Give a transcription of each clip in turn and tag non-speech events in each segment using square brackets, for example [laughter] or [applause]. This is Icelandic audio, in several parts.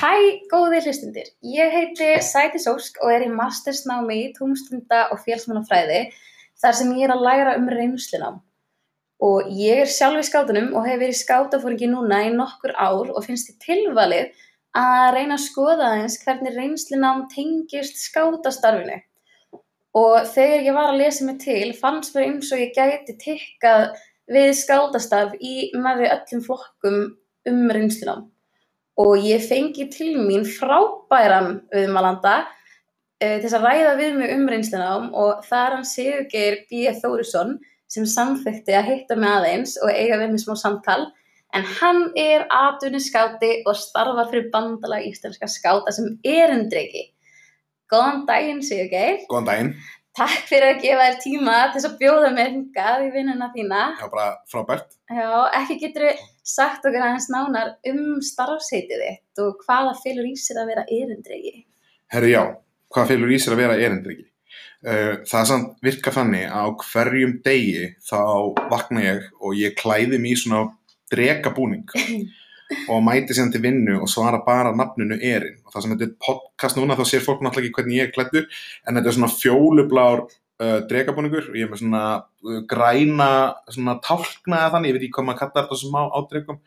Hæ, góði hlustundir. Ég heiti Sæti Sósk og er í mastersnámi í tómstunda og félsmannafræði þar sem ég er að læra um reynslunám. Og ég er sjálf í skátunum og hef verið í skátafóringi núna í nokkur ár og finnst þið tilvalið að reyna að skoða aðeins hvernig reynslunám tengist skátastarfinu. Og þegar ég var að lesa mig til fannst mér eins og ég gæti tikkað við skátastarf í nærri öllum flokkum um reynslunám og ég fengi til mín frábæran viðmælanda uh, til að ræða við mig um reynslunám og það er hann Sigurgeir B. Þórisson sem samþykti að hitta mig aðeins og eiga við mig smá samtal en hann er aðunni skáti og starfar fyrir bandala íslenska skáta sem erindreiki. Góðan daginn Sigurgeir. Góðan daginn. Takk fyrir að gefa þér tíma til þess að bjóða mér hingað í vinnuna þína. Já, bara frábært. Já, ekki getur við sagt okkur aðeins nánar um starfsheitið þitt og hvaða fylgur í sér að vera erindregi? Herru, já, hvað fylgur í sér að vera erindregi? Uh, það samt virka þannig að á hverjum degi þá vakna ég og ég klæði mér í svona dregabúning [laughs] og mæti síðan til vinnu og svara bara nafninu erinn og það sem þetta er podcast núna þá sér fólk náttúrulega ekki hvernig ég er klættur en þetta er svona fjólublár uh, dregabúningur og ég er með svona uh, græna svona tálknaða þannig, ég veit ekki hvað maður kallar þetta sem á ádregum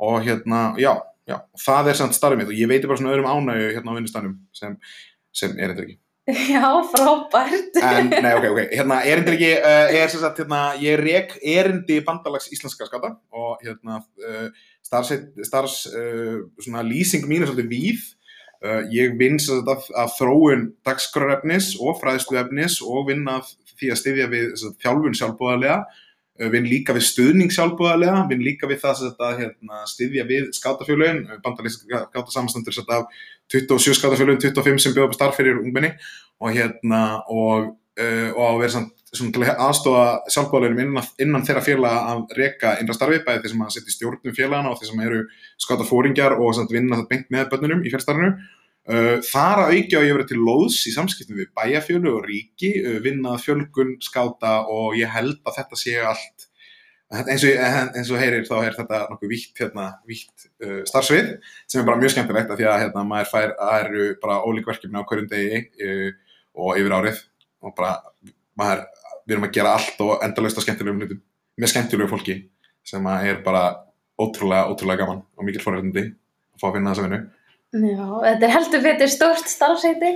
og hérna, já, já, það er samt starfið mitt og ég veit bara svona öðrum ánægu hérna á vinnustanum sem, sem erindriki. [laughs] Já, frábært. En, nei, ok, ok, hérna, erindriki uh, er sem sagt, hérna, ég rek erindi bandalags íslenska skata og hérna, uh, starfs, starfs uh, svona lýsing mín er svolítið víð. Ég vinn að, að þróun dagskrarefnis og fræðsluefnis og vinn að því að styðja við þjálfun sjálfbúðarlega, vinn líka við stuðning sjálfbúðarlega, vinn líka við það að hérna, styðja við skátafjölun, bandalíska skátasamstandur af 27 skátafjölun, 25 sem bjóða upp starf fyrir ungmenni og, hérna, og, uh, og að vera samt svona til að aðstofa sjálfbáðulegum innan, innan þeirra félaga að reyka innra starfi, bæði þeir sem að setja í stjórnum félagana og þeir sem eru skáta fóringjar og samt vinna þetta bengt með bönnunum í félstarfinu. Uh, þar að aukja og ég verið til loðs í samskiptum við bæjafjölu og ríki, uh, vinnað fjölgun, skáta og ég held að þetta sé allt, eins og, eins og heyrir þá er þetta nokkuð vítt, hérna, uh, starfsvið sem er bara mjög skemmtilegt að því að hérna, maður fær að eru bara ólík verkefni á hverjum degi uh, og yfir árið og bara maður við erum að gera allt og endalust á skemmtilegum hlutum með skemmtilegu fólki sem er bara ótrúlega, ótrúlega gaman og mikil fórhættandi að fá að finna þessa vinnu Já, þetta er heldur fyrir stórt starfsæti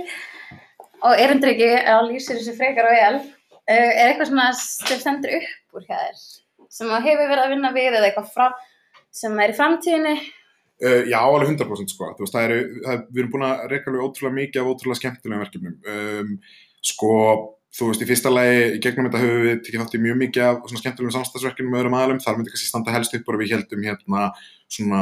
og ekki að lýsir þessi frekar og vel. Er eitthvað svona sem stendur upp úr hér sem að hefur verið að vinna við eða eitthvað frá, sem er í framtíðinni? Uh, já, alveg 100% sko, veist, það eru, það, við erum búin að reyka alveg ótrúlega mikið af ótrúlega skemmtilegum verkefnum, um, sko, þú veist, í fyrsta lagi, í gegnum þetta höfum við tekið þátt í mjög mikið af svona skemmtilegum samstagsverkefnum með öðrum aðlum, þar myndi kannski standa helst upp og við heldum hérna svona,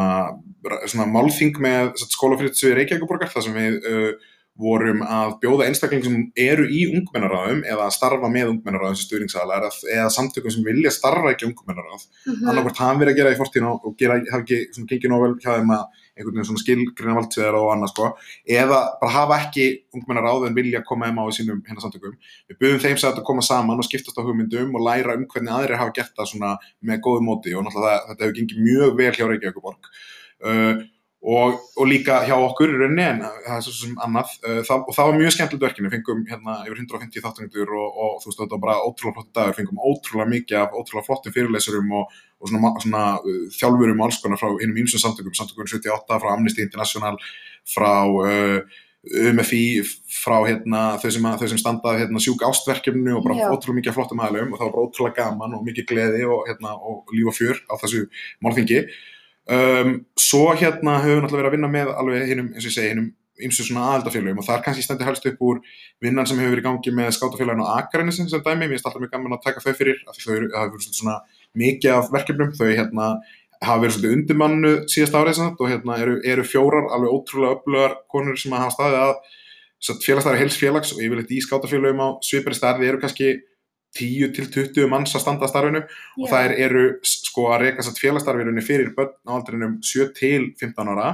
svona málþing með skólafyrirtsvið Reykjavíkuborgar, þar sem við uh, vorum að bjóða einstaklingum sem eru í ungmennaráðum eða starfa með ungmennaráðum sem stuðningsaðalar eða samtökum sem vilja starfa ekki ungmennaráð, mm -hmm. annarkvært hafa verið að gera í fortíðin og gera, hafa ekki svona gengið nóvel hjá þeim að einhvern veginn svona skilgrina valdsveðar og annað sko, eða bara hafa ekki ungmennaráð en vilja koma þeim á í sínum hérna samtökum. Við buðum þeim sætt að koma saman og skiptast á hugmyndum og læra um hvernig aðrir hafa gert það svona með góðu móti og náttúrulega þetta hefur gengið mjög vel hjá Reykjavíkuborg. Uh, Og, og líka hjá okkur í rauninni en það er svo sem annað. Uh, það, og það var mjög skemmtilegt verkinu, fengum hérna yfir 150 þáttangur og, og þú veist þetta var bara ótrúlega flott dagur, fengum ótrúlega mikið af ótrúlega flottum fyrirlesurum og, og svona, svona uh, þjálfurum og alls konar frá hinnum ímsum samtökum, samtökum 78 frá Amnesty International, frá uh, UMFI, frá hérna þau sem, sem standaði hérna sjúk ástverkefnu og bara Já. ótrúlega mikið flottum aðlum og það var bara ótrúlega gaman og mikið gleði og hérna og líf og fjör á þessu málfingi Um, svo hérna höfum við náttúrulega verið að vinna með alveg hinnum, eins og ég segi, hinnum ymsu svona aðaldafélagum og það er kannski stendur helst upp úr vinnan sem hefur verið í gangi með skátafélaginu á Akarinisin sem dæmi, mér er alltaf mjög gaman að taka þau fyrir af því þau hafa verið svona mikið af verkefnum, þau hérna hafa verið svona undirmannu síðast árið og hérna eru, eru fjórar alveg ótrúlega öflugar konur sem hafa staðið að félagstæðar heils félags og yfirleitt í skátafélagum á svipari starfi eru kannski 10 til 20 manns að standa að starfinu yeah. og það er, eru sko að reyka satt félagstarfirunni fyrir börn á aldrinum 7 til 15 ára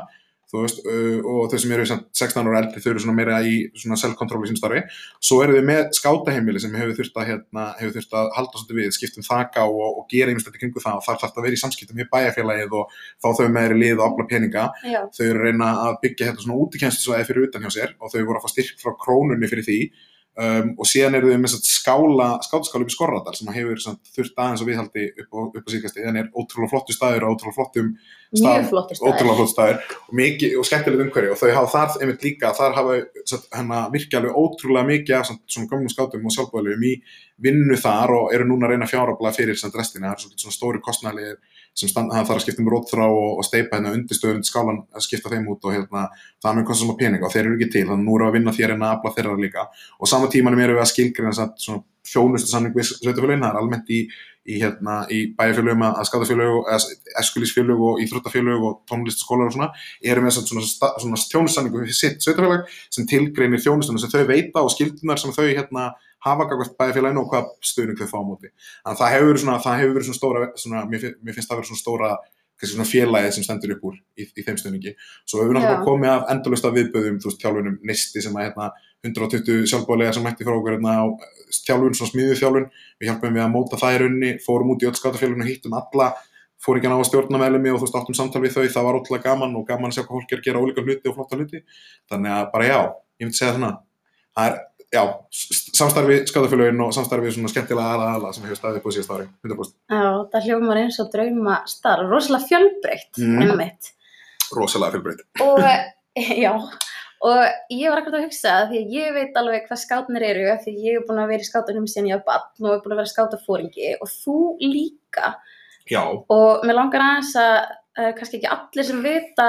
veist, og þau sem eru samt 16 ára eldri, þau eru svona meira í svona self-control í sín starfi, svo eru þau með skátaheimili sem hefur þurft að, hérna, hefur þurft að halda svolítið við, skiptum þaka og, og gera einhvers þetta kringu það og þar þarf það að vera í samskiptum við bæjarfélagið og fá þau með þeirri lið og afla peninga, Já, þau eru reyna að byggja hérna svona útikenstisvæði fyrir utan hjá sér og þau voru að fá styrk frá krónunni fyrir því um, og síðan eru þau með skátaskála upp í Skorradal sem hefur satt, þurft aðeins að viðhaldi upp á, á síkasti, en er ótrúlega flottu staður og ótrúlega flottum staðir. ótrúlega flott staður. Og, mikið, og skemmtilegt umhverju og þau hafa þar einmitt líka, þar hafa satt, hana, virkja alveg ótrúlega mikið af svona gömum skátum og sjálfbúðalugum í vinnu þar og eru núna að reyna að fjárabla fyrir samt restina, það er svona, svona stóri kostnælir sem stand, það þarf að skipta um rótþrá og, og steipa hérna undirstöðun skálan að skipta þeim út og hérna, það er mjög kostið svona pening og þeir eru ekki til, þannig að nú eru að vinna þér en að afla þeirra líka. Og saman tímanum eru við að skilgrina samt svona þjónustu samning við sveitafélagin, það er almennt í, í, hérna, í bæjarfélögum að skátafélög, eskulísfélög og íþróttafélög og tónlistaskólar og svona, eru með svona, svona, svona þjónustanningu fyrir sitt sveitafélag sem tilgreinir þjónustunum sem þau veita og skildunar sem þau hérna hafa gagvart bæjarfélaginu og hvað stuðning þau fá á móti. Þannig að það hefur verið svona, það hefur verið svona stóra, svona, mér, fin- mér finnst það verið svona stóra kannski svona félagið sem stendur upp úr í, í þeim stuðningi. Svo hefur við náttúrulega komið af endalust af viðböðum, þú veist, þjálfunum Nisti sem að hérna 120 sjálfbóðlega sem mætti frá okkur hérna á þjálfun, svona smiðju þjálfun. Við hjálpum við að móta það í rauninni, fórum út í öll skátafélaginu, hittum alla, fór ekki að ná að stjórna meðlemi og þú veist, áttum samtal við þau, það var ótrúlega gaman og gaman að sjá hvað fólk er að gera ólíka hluti og flotta hluti. Þannig að bara já, ég myndi segja svona, það er, já, samstarfi skátafélagin og samstarfi svona skemmtilega aðla aðla sem hefur staðið upp á síðast ári, 100%. Já, það hljómar eins og drauma starf, rosalega fjölbreytt, Mm. einmitt. Rosalega fjölbreytt. Og, [laughs] já, og ég var akkurat að hugsa að því að ég veit alveg hvað skátnir eru, því ég er búin að vera í skátunum síðan ég var barn og er búin að vera skátafóringi og þú líka. Já, Og mér langar aðeins að uh, kannski ekki allir sem vita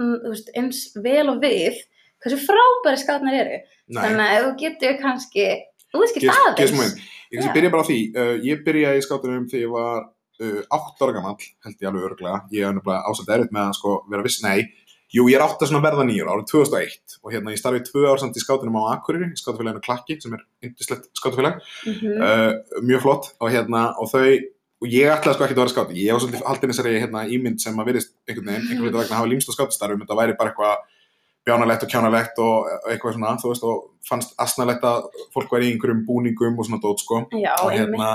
mm, þú veist, eins vel og við hversu frábæri skátnir eru. nei. Þannig að þú getur kannski útskipt Ges- aðeins. gesum einn. Ég kannski byrja bara því, uh, ég byrjaði í skátunum þegar ég var uh, 8 ára gammal, held ég alveg örglega, ég hef nefnilega ásett erfitt með að sko vera viss, nei, jú ég er átt að svona verða nýjur árið 2001 og hérna ég starfið tvö ár samt í skátunum á Akureyri, í skátafélaginu Klakki sem er yndislegt skátafélag, Mhm. uh, mjög flott og hérna og þau, og ég ætlaði sko ekki að vera skáti, ég var svolítið haldin þessari hérna ímynd sem að virðist einhvern veginn, einhvern veginn að hafa límst á skátastarfum, þetta væri bara eitthvað bjánalegt og kjánalegt og eitthvað svona, þú veist, og fannst asnalegt að fólk væri í einhverjum búningum og svona dót, sko. Já, og hérna,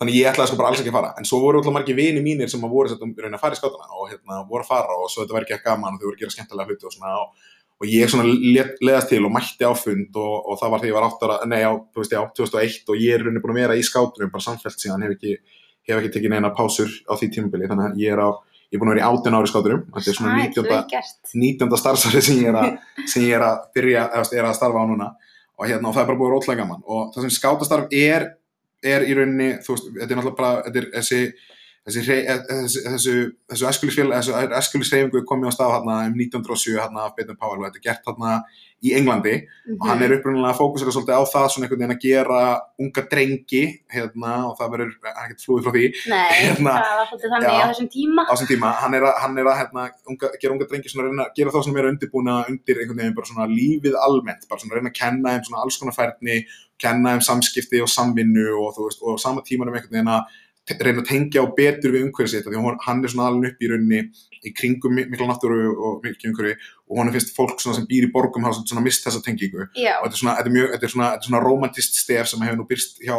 þannig ég ætlaði sko bara alls ekki að fara. En svo voru alltaf margir vini mínir sem að voru að reyna að fara í skátana og hérna voru að fara og svo þetta var ekki að gaman og þau voru að gera skemmtilega hluti og svona og, og ég svona leðast til og mætti á fund og, og það var þegar ég var 8 ára, nei á, þú veist, já, 2001 og ég er rauninni búin að vera í skátunum bara samfellt síðan, hef ekki, hef ekki ég er búin að vera í 18 ári skátunum, þetta er svona Sæll, 19. vel gert. 19. starfsárið sem ég er að, sem ég er að byrja, eða er að starfa á núna og hérna, og það er bara búið rótlega gaman og það sem skátastarf er, er í rauninni, þú veist, þetta er náttúrulega bara, þetta er þessi, eh, þessu, þessu æskulisfél, þessu æskulisreifingu komið á stað hérna um 1907 hérna af Beitum Powell og þetta er gert hérna í Englandi og hann er upprunalega fókusera svolítið á það svona einhvern veginn að gera unga drengi hérna og það verður ekkert flúið frá því Nei, [laughs] Hérna, það var svolítið þannig já. á þessum tíma. á þessum tíma, hann er að, hann er að hérna, unga, gera unga drengi svona að reyna, gera þá svona meira undirbúna undir einhvern veginn bara svona lífið almennt, bara svona reyna að kenna þeim svona alls konar færni, kenna þeim samskipti og samvinnu og veist, og sama tíma um einhvern veginn að reyna að tengja á betur við umhverfið sitt, því hann er svona alveg upp í rauninni í kringum mi- mikla náttúru og mikil umhverfi og hann finnst fólk sem býr í borgum hafa svona mist þessa tengingu Já, og þetta er svona, þetta er mjög, þetta er svona, þetta er svona romantist stef sem hefur nú byrst hjá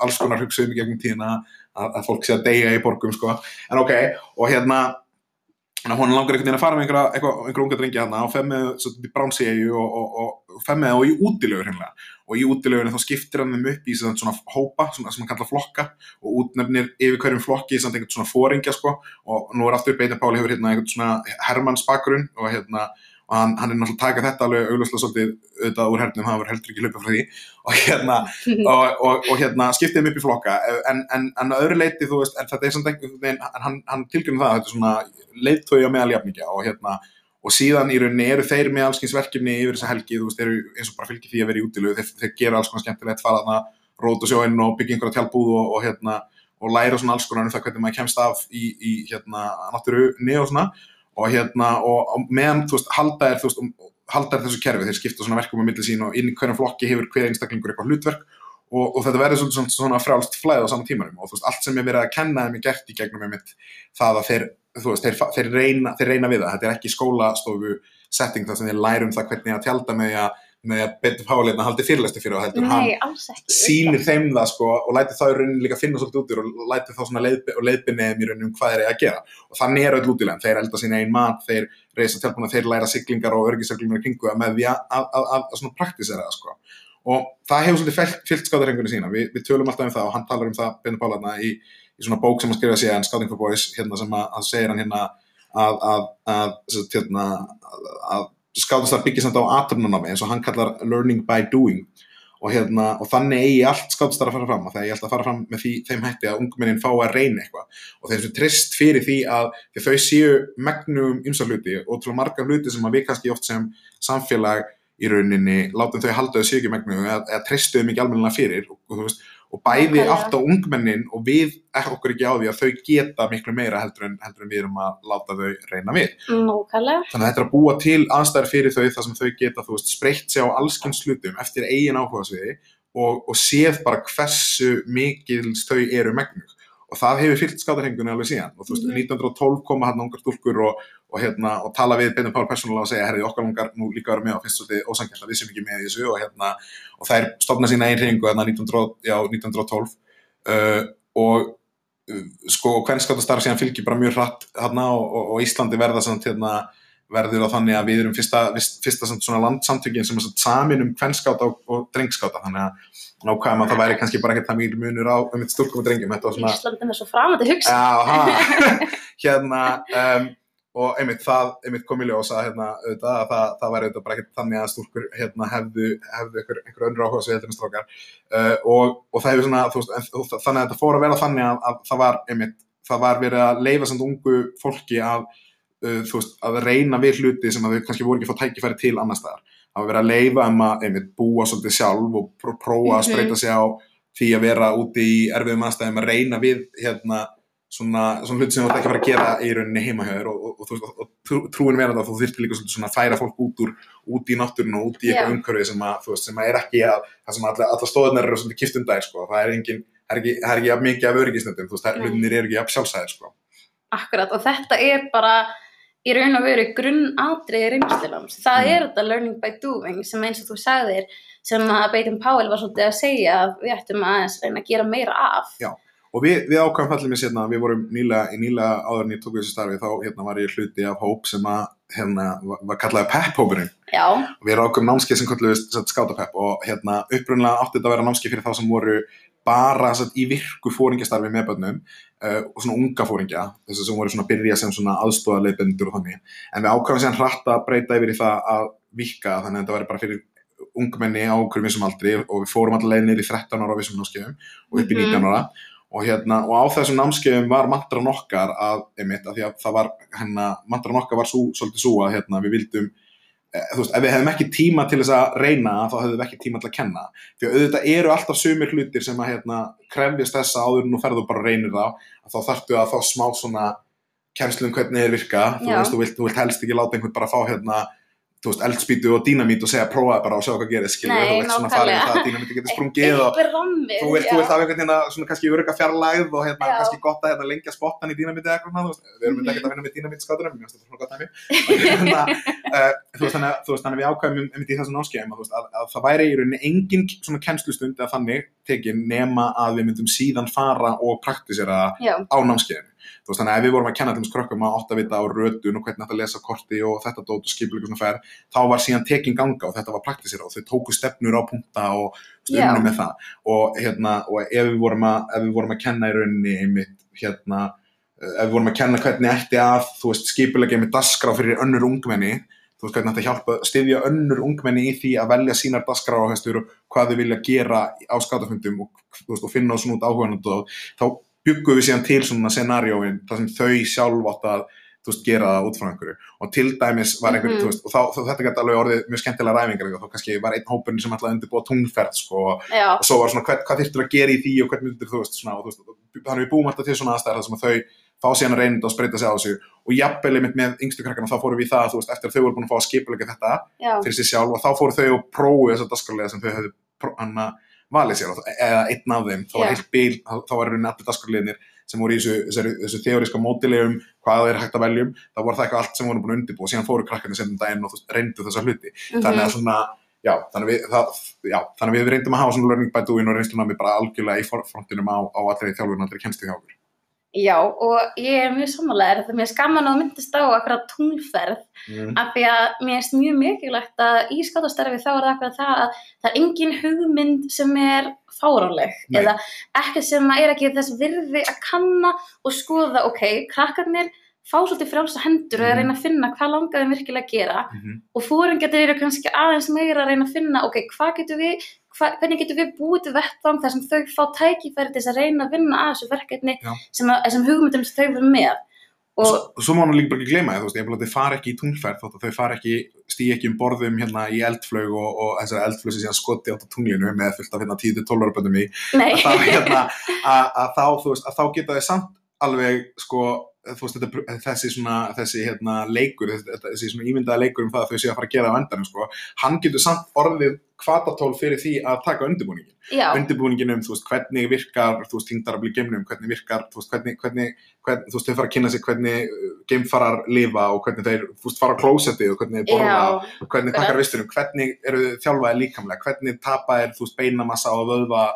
alls konar hugsaðum í gegnum tíðina að, að fólk sé að deyja í borgum sko. en ok, og hérna hún langar einhvern veginn að fara með einhverja, unga drengi hérna og fer með í Brownseyju og, og, og fer með og í útilögur. Og í útilögunni þá skiptir hann þeim upp í svona, hópa, svona, sem hann kallar flokka og útnefnir yfir hverjum flokki einhvern svona fóringja sko og nú er aftur Beitar Páli hefur hérna einhvern svona Hermanns bakgrunn og hérna og hann, hann er náttúrulega taka þetta alveg augljóslega svolítið auðvitað úr hernum, það var heldur ekki hlaupa frá því. Og hérna, [laughs] og, og, og hérna skiptið þeim upp í flokka. En, en, en að öðru leiti þú veist, en þetta er samt einhvern veginn hann, hann tilgjörnum það, þetta er svona leiðtói á meðal jafningja og hérna og síðan í rauninni eru þeir með alls kyns verkefni yfir þessa helgi, þú veist, eru eins og bara fylgir því að vera í útilegu, þeir, þeir gera alls konar skemmtilegt fara þarna, róta sjóinn og byggja einhverja tjálbúð og, og hérna og læra svona alls konar um það hvernig maður kemst af í, í hérna náttúrunni og svona og hérna og, og meðan, þú veist, halda er þú veist, um, halda er þessu kerfi, þeir skipta svona verkum á milli sín og inn í hverjum flokki hefur hver einstaklingur eitthvað hlutverk. Og, og þetta verður svona, svona, frjálst flæð á saman tímanum. Og þú veist, allt sem er verið að kenna þeim er gert í gegnum einmitt það að þeir, þú veist, þeir, þeir, reyna, þeir reyna við það, þetta er ekki skólastofu setting þar sem þeir lærum það hvernig að tjálta með að, með að betur páleina haldi fyrirlæsti fyrir það heldur, hann Nei, ekki. sýnir þeim það sko og læti þá í rauninni líka finna svolítið út úr og læti þá svona leiðbinniðum í rauninni um hvað þeir eru að gera. Og þannig er öll útilegum, þeir elda sín einn mat þeir reysa tilbúna, þeir læra siglingar og örgisreglingar í kringu það með því að, að, að, að, að svona praktisera það sko. Og það hefur svolítið fyllt, skátarhengunni sína. Vi, við tölum alltaf um það og hann talar um það Benny Pálarna í, í svona bók sem hann skrifa síðan Scouting for Boys, hérna skátastar byggja samt á atrunarnámi eins og hann kallar learning by doing. Og, hérna, og þannig eigi allt skátastar að fara fram og þegar ég ætla að fara fram með því, þeim hætti að ungmennin fá að reyna eitthvað. Og þeim sem trist fyrir því að því þau séu megnum ymsa hluti og til marga hluti sem að við kannski oft sem samfélag í rauninni látum þau halda þau séu ekki megnum eða, eða tristu þau mikið almennilega fyrir. Og, þú veist, og bæði Nákvæmlega. átt á ungmennin og við ekki okkur ekki á því að þau geta miklu meira heldur en, heldur en við erum að láta þau reyna við Nákvæmlega. þannig að þetta er að búa til aðstæður fyrir þau þar sem þau geta, þú veist, spreytt sig á allskins hlutum eftir eigin áhugasviði og, og séð bara hversu mikils þau eru megnug og það hefur fyllt skátarhengunni alveg síðan. Og þú veist, Mhm. 1912 koma hann ungar stúlkur og, og, hérna, og tala við Benny Paul persónulega og segja, herri, okkar langar nú líka að vera með og finnst svolítið ósangjöld að við sem ekki með þessu. Og, hérna, og þær stofna sína einn hringu hérna 1912, já, 1912 uh, og uh, sko, hvern skátastarf síðan fylgir bara mjög hratt hérna og, og, og Íslandi verða samt hérna verður á þannig að við erum fyrsta, fyrsta, landsamtökin sem er samin um kvennskáta og, og drengskáta þannig að nákvæm að það væri kannski bara ekkert það mjög munur á um eitt stúlkum og drengjum. Þetta var svona Íslandin er svo framandi hugsa. Já, ha, [laughs] hérna um, og einmitt það einmitt kom í ljós að hérna, auðvitað, að það, það væri auðvitað bara ekkert þannig að stúlkur hérna, hefðu, hefðu einhver, önnur áhuga svo heldur en strákar. Uh, og, og það hefur svona, veist, þannig að þetta fór að vera þannig að, að það var einmitt, það var verið að leifa samt ungu fólki að, uh, veist, að reyna við hluti sem að þau kannski voru ekki að fá tækifæri til annars staðar. Það var verið að leifa um að einmitt búa svolítið sjálf og pró prófa að Mhm. spreita sig á því að vera úti í erfiðum aðstæðum að reyna við hérna svona, svona hluti sem þú ert ekki að fara að gera í rauninni heima hjá þér og, og, og, og, og trú- trúin verða að þú þyrftir líka svona að færa fólk út úr út í náttúrun og út í eitthvað Já. umhverfi sem að, þú veist, sem að er ekki að það sem allar, allar stóðunar eru svolítið kiftundær sko. það er engin, það er ekki, ekki jafn mikið af öryggisnöndum, þú veist, er hlutinir eru ekki jafn sjálfsæðir sko. Akkurat, og þetta er bara í raun og veru grunnatriði reynslunáms. Það Mm. er þetta learning by doing sem eins og þú sagðir sem að Beitin Powell var svolítið að segja að við ættum aðeins reyna að gera meira af. Já. og við, við ákvæmum fallið með sérna við vorum nýlega, í nýlega áður en ég tók þessu starfi þá hérna var ég hluti af hóp sem að hérna var, var kallaði PEP-hópurinn Já, og við erum ákveðum námskeið sem kalluðist skátapepp og hérna upprunlega átti þetta að vera námskeið fyrir þá sem voru bara satt, í virku fóringjastarfi með bönnum uh, og svona unga fóringja þess að sem voru svona að byrja sem svona aðstofaleibendur og þannig en við ákveðum sér hratt að breyta yfir í það að vika þannig að þetta væri bara fyrir ungmenni á okkur vissum aldri og við fórum allar leið niður í 13 ára á vissum námskeiðum og upp í Mhm. 19 ára og, hérna, og á þessum námskeiðum var mantran okkar að, einmitt, að því að það var hérna, mantran okkar var svo, svolítið svo að hérna, við vildum eh, þú veist, ef við hefðum ekki tíma til þess að reyna þá hefðum við ekki tíma til að kenna því að auðvitað eru alltaf sumir hlutir sem að hérna, krefjast þessa áður en nú ferðu bara og reynir þá að þá þarftu að fá smá svona kemslu um hvernig þeir virka þú Já. veist, þú vilt, þú vilt helst ekki láta einhvern bara fá hérna, þú veist, eldspýtu og dínamít og segja prófaði bara og sjá hvað gerist skilur, þú vilt svona nákvæmlega. það að dínamíti getur [laughs] sprungið og einhver rammi. þú vilt, þú vilt hafa einhvern veginn að svona kannski örga fjarlægð og hérna Já. kannski gott að hérna lengja spottan í dínamíti eða eitthvað, þú veist, við erum mm ekkert að vinna með dínamít skátunum, mér finnst þetta svona gott að hérna, [laughs] þú veist þannig að þú veist þannig að við ákvæmum einmitt í þessum námskeiðum að, veist, að, að það væri í rauninni engin svona kennslustund eða þannig tekin nema að við myndum síðan fara og praktisera á námskeiðinu þú veist þannig að ef við vorum að kenna til þess krökkum að átt að vita á rötun og hvernig þetta lesa korti og þetta dót og skipuleikur svona fer þá var síðan tekin ganga og þetta var praktisera og þau tóku stefnur á punta og stundum með það. Og, hérna, og ef, við vorum að, ef við vorum að kenna í rauninni einmitt hérna ef við vorum að kenna hvernig ætti að þú veist skipuleika með dasgrá fyrir önnur ungmenni þú veist hvernig að hjálpa styðja önnur ungmenni í því að velja sínar dasgrá og hvað þau vilja gera á skátafundum og, og finna á svona út áhugan og þá byggum við síðan til svona scenarióin þar sem þau sjálf átt að veist, gera það út frá einhverju. Og til dæmis var einhver, Mhm. þú veist, og þá, þá þetta gæti alveg orðið mjög skemmtilega ræfingar þá kannski var einn hópurinn sem ætlaði að undirbúa tungferð sko, og svo var svona hvað, hvað þyrftur að gera í því og hvernig myndir þú veist, svona, og, veist þannig við búum alltaf til svona aðstæðar sem að þau fá síðan að reyna þetta og spreita sig á þessu og jafnvel einmitt með yngstu krakkana þá fórum við í það veist, eftir að þau voru búin að fá að skipulega þetta já, fyrir sig sjálf og þá fóru þau og prófu þessa daskarlega sem þau hana, valið sér, og- eða einn af þeim, þá var Já. heilt bíl, þá var í rauninni allir dagskarliðinir sem voru í þessu, þessu, þessu þeoríska mótili um hvað er hægt að veljum, þá voru það eitthvað allt sem voru búin að undirbúa, síðan fóru krakkarnir sem daginn og reyndu þessa hluti, þannig að svona já, þannig við, það, já, þannig við reyndum að hafa svona learning by doing og reynslunami bara algjörlega í forfrontinum á, á allri þjálfurinn, allri kemstu hjá okkur. Já, og ég er mjög samanlega þetta er mjög skaman að myndist á akkurat tunglferð Mm. af því að mér finnst mjög mikilvægt að í skátastarfi þá er það akkurat það að það er engin hugmynd sem er fáránleg Nei. eða ekki sem er ekki þess virði að kanna og skoða, ok, krakkarnir fá svolítið frjálsa hendur og að reyna að finna hvað langar þeim virkilega að gera Mm og fóringatir eru kannski aðeins meira að reyna að finna, ok, hvað getur við hvernig getum við búið til vettvang þar sem þau fá tækifæri til þess að reyna að vinna að þessu verkefni sem, að, sem hugmyndum sem þau eru með. Og Svo, svo má hann líka bara ekki gleyma veist, ég vil að þau fara ekki í tunglferð þótt að þau fara ekki, stýja ekki um borðum hérna í eldflög og, og þessari eldflög sem síðan skoti átt á tunglinu með fullt af hérna 10-12 ára bönnum í. Að þá, hérna, að, að þá, þú veist, að þá geta þau samt alveg, sko, veist, þetta, þessi svona, þessi hérna leikur, þessi, ímyndaða leikur um það að þau séu að fara að gera á endanum, sko, hann getur samt orðið kvatatól fyrir því að taka undirbúningin. Undirbúningin um, veist, hvernig virkar, þingdarafli geimnum, hvernig virkar, þú veist, hvernig, hvernig, hvernig, þú veist, þau fara að kynna sig hvernig uh, geimfarar lifa og hvernig þeir, þú veist, fara á klósetti og hvernig þeir borða hvernig takkar vistunum, hvernig eru þjálfaði líkamlega, hvernig tapa er, þú veist, beinamassa og vöðva,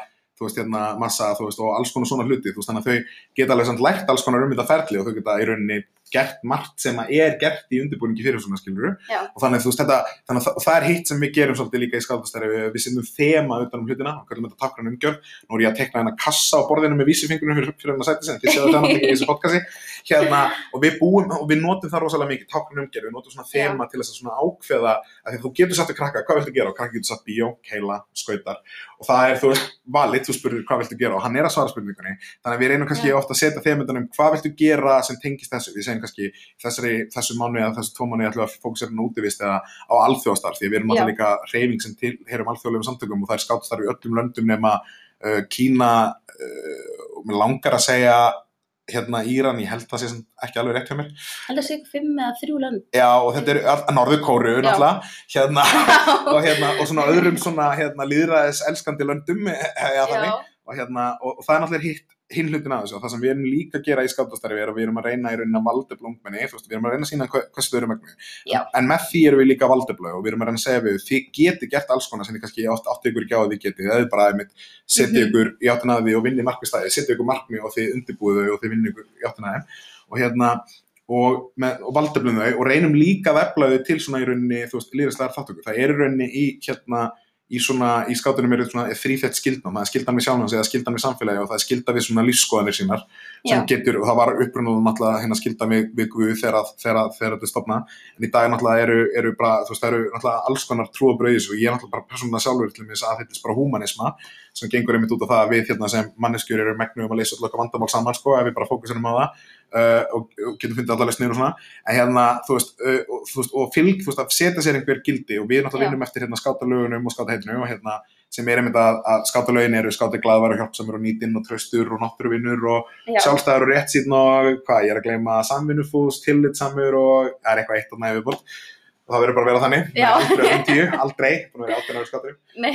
þú veist, hérna, massa, þú veist, og alls konar svona hluti, þú veist, þannig að þau geta alveg samt lært alls konar um þetta ferli og þau geta í rauninni gert margt sem að er gert í undirbúningi fyrir svona skiluru og þannig, þú veist, þetta, þannig að það, er hitt sem við gerum svolítið líka í skaldastæri, við, við sindum þema utan um hlutina, kallum þetta takkran umgjörð, nú er ég að tekna hérna kassa á borðinu með vísifingurinn fyrir, fyrir hérna sæti sem þið séu náttúrulega í þessu podcasti, hérna, og við búum, og við notum það rosalega mikið, takkran umgjörð, við notum svona þema til þess að svona ákveða að því að þú getur satt að krakka, hvað viltu gera? Og krakki getur satt bíó, keila, skautar og það er, þú veist, valið, þú spurður hvað viltu gera og hann er að svara spurningunni. Þannig að við reynum kannski ofta að setja þeimundunum hvað viltu gera sem tengist þessu. Við segjum kannski þessari, þessu mánu eða þessu mánu ætlum við að fókusera á útivist eða á alþjóðastarf því við erum alltaf líka reyfing sem til heyrum alþjóðlegum samtökum og það er skátstarf í öllum löndum nema uh, Kína uh, langar að segja hérna Íran, ég held það sé ekki alveg rétt hjá mér. Heldur sig fimm eða þrjú lönd. Já, og þetta er all- Norður Kóru Já. náttúrulega, hérna [laughs] og, hérna, og svona öðrum svona hérna, líðræðis elskandi löndum [laughs] ja, þannig, og, hérna, og, og það er náttúrulega hitt hinn hlutin að þessu og það sem við erum líka að gera í skátastarfi er að við erum að reyna í rauninni að þú veist, við erum að reyna að sína hva, hversu þau eru megnu, Já. en með því erum við líka að valdefla og við erum að reyna að segja við þið geti gert alls konar sem þið kannski átt, átti ykkur ekki á að þið geti, það er bara einmitt setja Mhm. ykkur í áttina að því og vinni markvistæði, setja ykkur markmi og þið undirbúðu þau og þið vinni ykkur í áttina að þeim og hérna og, og valdeflum þau og reynum líka að í er í skátunum eru þrýfett skildnám, það er skildan við sjálfans eða skildan við samfélagi og það er skildan við svona lífskoðanir sínar sem Já. getur, og það var upprunnuðum náttúrulega hérna skildan við, við Guð þegar, þetta er stopnað, en í dag náttúrulega eru, eru bara, þú veist, það eru náttúrulega alls konar trúabröðis og ég er náttúrulega bara persónulega sjálfur til þess að þetta bara húmanisma sem gengur einmitt út á það að við hérna sem manneskjur eru megnu um að leysa alltaf vandamál saman sko, ef við bara fókusirum á það uh, og, og getum fundið allar lausnir og svona. En hérna, þú veist, uh, og, þú veist, og fylg, þú veist, að setja sér einhver gildi. Og við náttúrulega vinnum eftir hérna skátalögunum og skátaheitinu og hérna sem er einmitt að, að skátalögin eru skáti glæðvar og hjálpsamur og nýtinn og traustur og náttúruvinnur og já, sjálfstæður og rétt síðan og hvað, ég er að gleyma samvinnufús, tillitsamur og er eitthvað eitt og næfið bort og það verður bara að vera þannig. Með einhverju um tíu, aldrei, búin að vera áttunar skátur nei,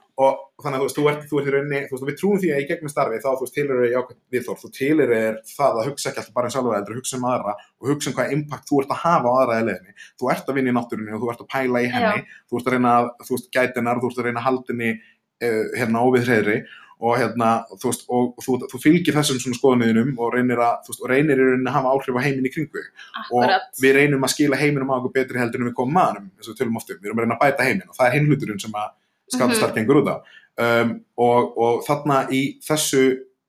[laughs] og þannig að þú veist, þú ert, þú ert í rauninni þú veist, við trúum því að í gegnum starfi þá þú veist, tilur er jákvæmt viðþór, þú tilur er það að hugsa ekki alltaf bara um sjálfa heldur, hugsa um aðra og hugsa um hvað impact þú ert að hafa á aðra í leðinni, þú ert að vinna í náttúrunni og þú ert að pæla í henni, þú ert að reyna þú veist, gætinar, þú ert að reyna að haldinni uh, hérna óvið hreðri og hérna, þú veist, og þú, þú fylgir þessum svona skoðunniðinum og reynir að, þú veist, og reynir í rauninni að hafa áhrif á heiminn í kringu þig. Og akkurat. við reynum að skila heiminum á okkur betri heldur en við komum maðurum, eins og við tölum oft um, við erum að reyna að bæta heiminn og það er hinn hluturinn sem að skátastarf Mhm. út á. Um, og, og þarna í þessu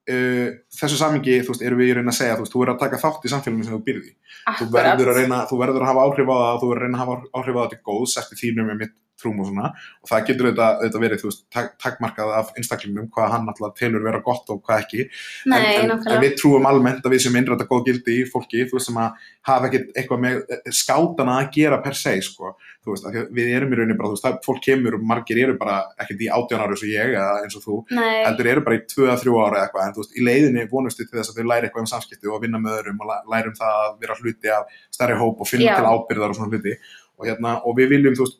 uh, þessu samingi, þú veist, erum við í raun að segja þú veist, þú verður að taka þátt í samfélaginu sem þú byrði þú verður að reyna, þú verður að hafa áhrif á það þú verður að reyna að hafa áhrif á það til góðs eftir þínum með mitt trúm og svona. Og það getur þetta verið, veist, tak, takmarkað af einstaklingnum, hvað hann alltaf telur vera gott og hvað ekki. Nei, en, en, en við trúum almennt að við sem innræta góð gildi í fólki, þú veist, sem að hafa ekkert eitthvað með eh, skátana að gera per se, sko, þú veist, að við erum í rauninni bara, þú veist, það, fólk kemur og margir eru bara ekkert í átján ára eins og ég eða eins og þú, heldur eru bara í 2-3 ára eða eitthvað, en þú veist, í leiðinni vonustu til þess að þau læri eitthvað um samskipti og vinna með öðrum og læ- læra um það að vera hluti af stærri hóp og finna Já. til ábyrðar og svona hluti. Og hérna, og við viljum, þú veist,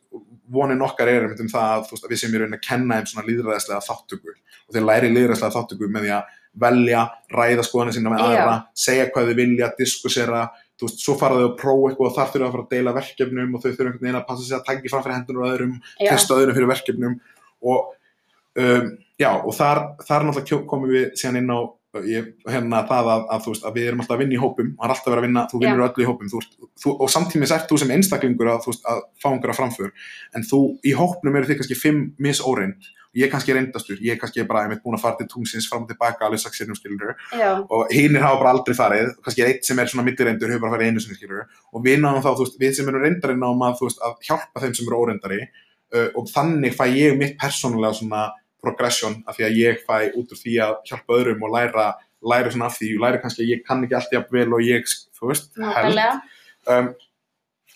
vonin okkar er um það að, veist, að við sem erum að kenna þeim svona líðræðislega þáttöku og þeir læri líðræðislega þáttöku með því að velja, ræða skoðanir sína með aðra, segja hvað þau vilja, diskussera, þú veist, svo fara þau að prófa eitthvað og þar þurfa að fara að deila verkefnum og þau þurfa einhvern veginn að passa sig að tækja fram fyrir hendunar og öðrum, Já, testa öðrum fyrir verkefnum. Og um, já, og þar, þar náttúrulega komum við síðan inn á ég, hérna það að, að, veist, að við erum alltaf að vinna í hópum og það er alltaf verið að vinna, þú vinnur öllu í hópum þú, ert- þú, og samtímis ert þú sem einstaklingur að, þú veist, að fá einhverja framför en þú í hópnum eru þið kannski fimm misóreind og ég kannski er reyndastur, ég kannski er bara einmitt búin að fara til tungsins fram og tilbaka alveg sex sinnum skilur og hinnir hafa bara aldrei farið kannski er eitt sem er svona mittirreyndur hefur bara farið einu sinni skilur og við náðum þá, veist, við sem eru reyndari náðum að, að hjálpa þeim sem eru óreyndari uh, og þannig fæ ég mitt persónulega svona progression af því að ég fæ út úr því að hjálpa öðrum og læra, læra svona af því og læra kannski að ég kann ekki allt jafn vel og ég, þú veist, held. Um,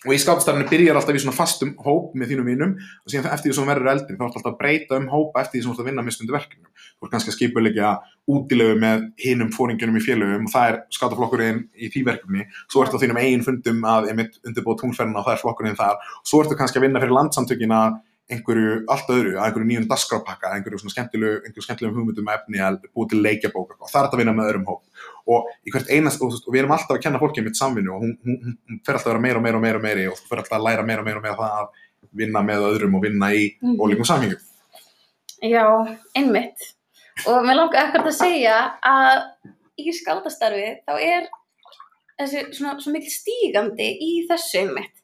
og í skápstarfinu byrjar alltaf í svona fastum hóp með þínum mínum og síðan eftir því sem verður eldri þá ertu alltaf að breyta um hópa eftir því sem þú ert að vinna mismundu verkefnum. Þú ert kannski að skipulegja útilegu með hinum fóringjunum í félögum og það er skátaflokkurinn í því verkefni. Svo ertu á þínum eigin fundum að undirbúa tungferðina og það er flokkurinn þar. Og svo ertu kannski að vinna fyrir landsamtökin að einhverju allt öðru, að einhverju nýjum dasgrápakka, einhverju svona skemmtilegu, einhverju skemmtilegum hugmyndum efni að búið til leikjabók og það er þetta að vinna með öðrum hóp og einast, og, og við erum alltaf að kenna fólki mitt samvinnu og hún, hún, hún, fer alltaf að vera meira og meira og meira og meiri og þú fer alltaf að læra meira og meira og meira það að vinna með öðrum og vinna í Mhm. ólíkum samhengum. Já, einmitt. Og mér langar ekkert að segja að í skáldastarfi þá er þessi svona svo mikil stígandi í þessu einmitt.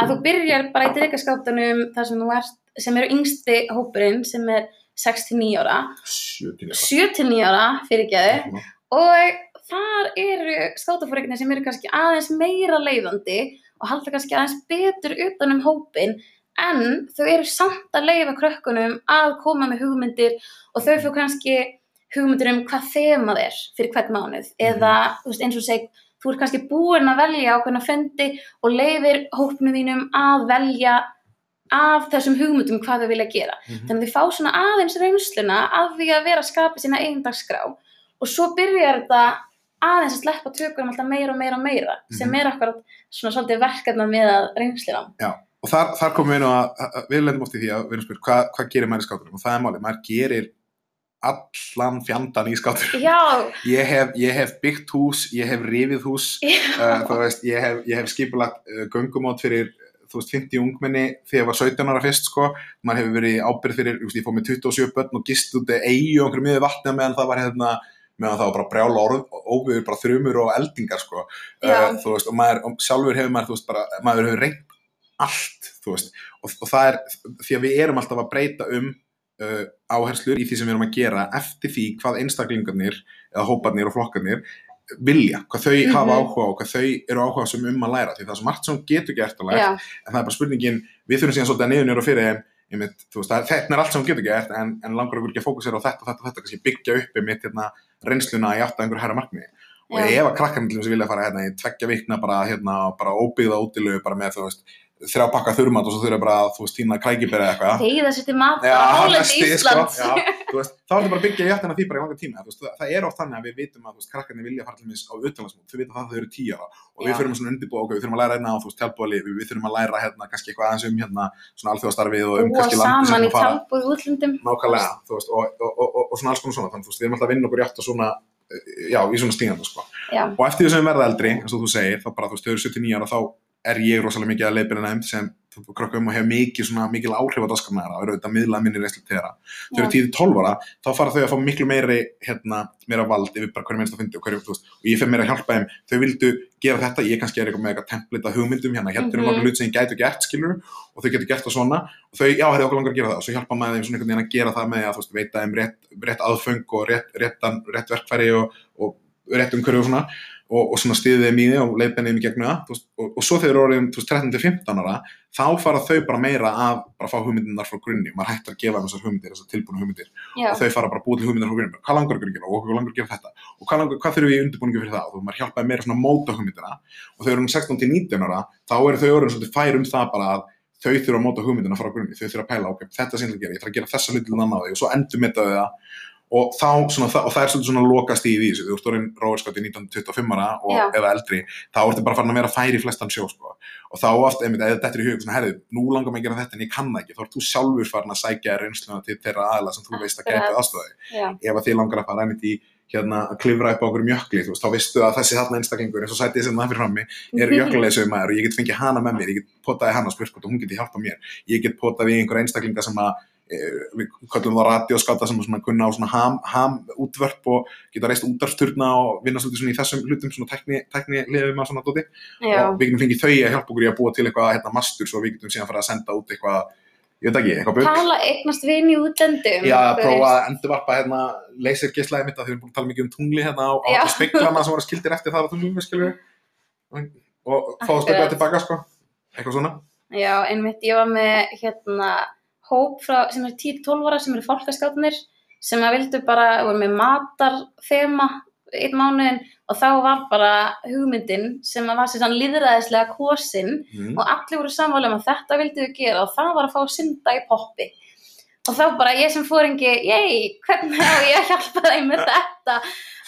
Að þú byrjar bara í dreikaskáptunum þar sem þú ert, sem eru yngsti hópurinn sem er 6-9 ára, 70 ára. 7-9 ára fyrirgæðu og þar eru skátafóringinni sem eru kannski aðeins meira leiðandi og halda kannski aðeins betur utan um hópin en þau eru samt að leiða krökkunum að koma með hugmyndir og þau fyrir kannski hugmyndir um hvað þemað er fyrir hvern mánuð. Eða þú veist, eins og seg þú ert kannski búin að velja ákveðna fendi og leifir hópnum þínum að velja af þessum hugmyndum hvað þau vilja gera. Mhm. þannig að þau fá svona aðeins reynsluna af því að vera að skapa sína eigin dagskrá. Og svo byrjar þetta aðeins að sleppa tökunum alltaf meira og meira og meira sem Mhm. er akkurat svona svolítið verkefna með reynsluna Já, og þar, þar komum við nú að, að við lendum oft í því að við erum spurt hvað, hvað gerir maður í skátunum? Og það er málið, maður gerir allan fjandan í skátunum. Já, [laughs] ég hef, ég hef byggt hús, ég hef rifið hús. Uh, veist, ég hef, hef skipulagt uh, göngumót fyrir þú veist, 50 ungmenni þegar ég var 17 ára fyrst sko, maður hefur verið ábyrð fyrir, ég fór með 27 börn og gist út eigi og einhverju miður vatni meðan það var hérna, meðan það var bara brjála orð, óviður, bara þrumur og eldingar sko, uh, þú veist, og maður og sjálfur hefur maður, þú veist, bara, maður hefur reynt allt, þú veist, og, og það er því að við erum alltaf að breyta um uh, áherslur í því sem við erum að gera eftir því hvað einstaklingarnir eða hóparnir og flokkarnir vilja, hvað þau Mhm. hafa áhuga og hvað þau eru áhuga sem um að læra því það er svo margt sem getur gert að læra já, en það er bara spurningin, við þurfum síðan svolítið að niður nýra fyrir einmitt, veist, er, þetta er allt sem getur gert en, en langar okkur ekki að fókusera á þetta og þetta og þetta, kannski byggja upp einmitt hérna, reynsluna í átt að einhverju herra markmiði og Já. ef að krakkarnir að vilja fara hérna í tveggja vikna bara hérna, bara óbyggða útilegu bara með, þú veist, þrjá pakka þurmat og svo þurfa bara, að, þú veist, tína krækibera eitthvað. Þegar til mat Já, á hálendi næsti, Íslands Sko, já, veist, þá er þetta bara að byggja jættina því bara í langa tíma. Veist, það, það er oft þannig að við vitum að krakkarnir vilja fara til mis á utanlandsmót þau vita það að þau eru tíu ára. Og við Já. þurfum svona undirbúa okkur, við þurfum að læra hérna á þú veist, tjálbúali við, við þurfum að læra hérna kannski eitthvað aðeins um hérna svona alþjóðastarfið og um búa kannski landi sem í við og, og, og, og, og við að í að já, í svona stíðan, sko. Já, og eftir því sem við verða eldri, eins og þú segir þá bara, þú veist, þau eru 79 ára, þá er ég rosalega mikið að leipina nefnd sem krökkum og hef mikið svona mikil áhrif á daskarna þeirra og eru auðvitað miðla minni reynslu til þeirra. Já. 10-12 ára, þá fara þau að fá miklu meiri hérna, meira vald yfir bara hverju minnst að fyndi og hverju, þú veist, og ég fer meira að hjálpa þeim. Þau vildu gera þetta, ég kannski er eitthvað með eitthvað template að hugmyndum hérna, hérna eru Mhm. nokkuð hlut sem ég gætu gert, skilur og þau getur gert það svona. Og þau, já, hefði okkur langar að gera það. Og svo hjálpa maður þeim svona einhvern veginn að gera það með að veist, veita þeim rétt, rétt aðföng og rétt, réttan, rétt verkfæri og, og rétt umhverju og svona og, og svona stiðið þeim í því og leiðbennið þeim í gegnum það og, og svo þegar orðin þú veist, 13-15 ára þá fara þau bara meira að bara fá hugmyndinar frá grunni, maður hættar að gefa þessar hugmyndir, þessar tilbúinu hugmyndir. Já, og þau fara bara að búa til hugmyndir frá grunni. Hvað langar gera? Og okkur langar gera þetta? Og hvað, langar, hvað þurfum við í undirbúningu fyrir það? Og þú maður hjálpaði meira svona að móta hugmyndina. Og þau eru um 16-19 ára þá eru þau orðin svolítið fær um það bara að þau þurfa að móta hugmyndina frá grunni, þau þurfa að pæla ok, þetta er ætla að gera, ég ætla að gera þessa hluti og svo endur mittaðu það og þá svona, það, og það er svolítið svona lokast í því þú ert orðin róðskátt í 1925 ára og, Já. eða eldri, þá ertu bara farin að vera færi í flestan sjó sko. og þá oft, einmitt, eða þetta er í hug, svona, herrið, nú langar mig að gera þetta en ég kann það ekki, þá ert þú sjálfur farin að sækja reynsluna til þeirra aðla sem þú veist að gæti aðstæði Já, ef að þið langar að fara einmitt í hérna að klifra upp á okkur mjökli, þú veist, þá veistu að þessi þarna einstaklingur eins og sætið sem það fyrir frammi er [laughs] jökuleysum maður og ég get fengið hana með mér, ég get potaði hana og spurt hvort hún geti hjálpa mér, ég get potaði einhver einstaklinga sem að við kallum það radioskata sem svona kunna á svona ham, ham útvörp og geta reist útvarpsturna og vinna svolítið svona í þessum hlutum svona tekni, tekni liðum að svona dóti já, og við getum fengið þau að hjálpa okkur í að búa til eitthvað hérna mastur svo við getum síðan fara að senda út eitthvað ég veit ekki, eitthvað bugg tala eignast vini í útlendum. Já, prófa að endurvarpa hérna lasergeislæði mitt að þau erum búin að tala mikið um tungli hérna á Já. speklana sem voru skildir eftir það og fá að Akkurat. tilbaka, sko eitthvað svona Já, einmitt, ég var með hérna hóp frá, sem er 10-12 ára sem eru fólkaskátunir sem að vildu bara, voru með matarþema einn mánuðin og þá var bara hugmyndin sem að var sér sann líðræðislega kosin mm. og allir voru sammála um að þetta vildu við gera og það var að fá synda í poppi. Og þá bara ég sem fóringi ég, hvernig á ég að hjálpa þeim með þetta?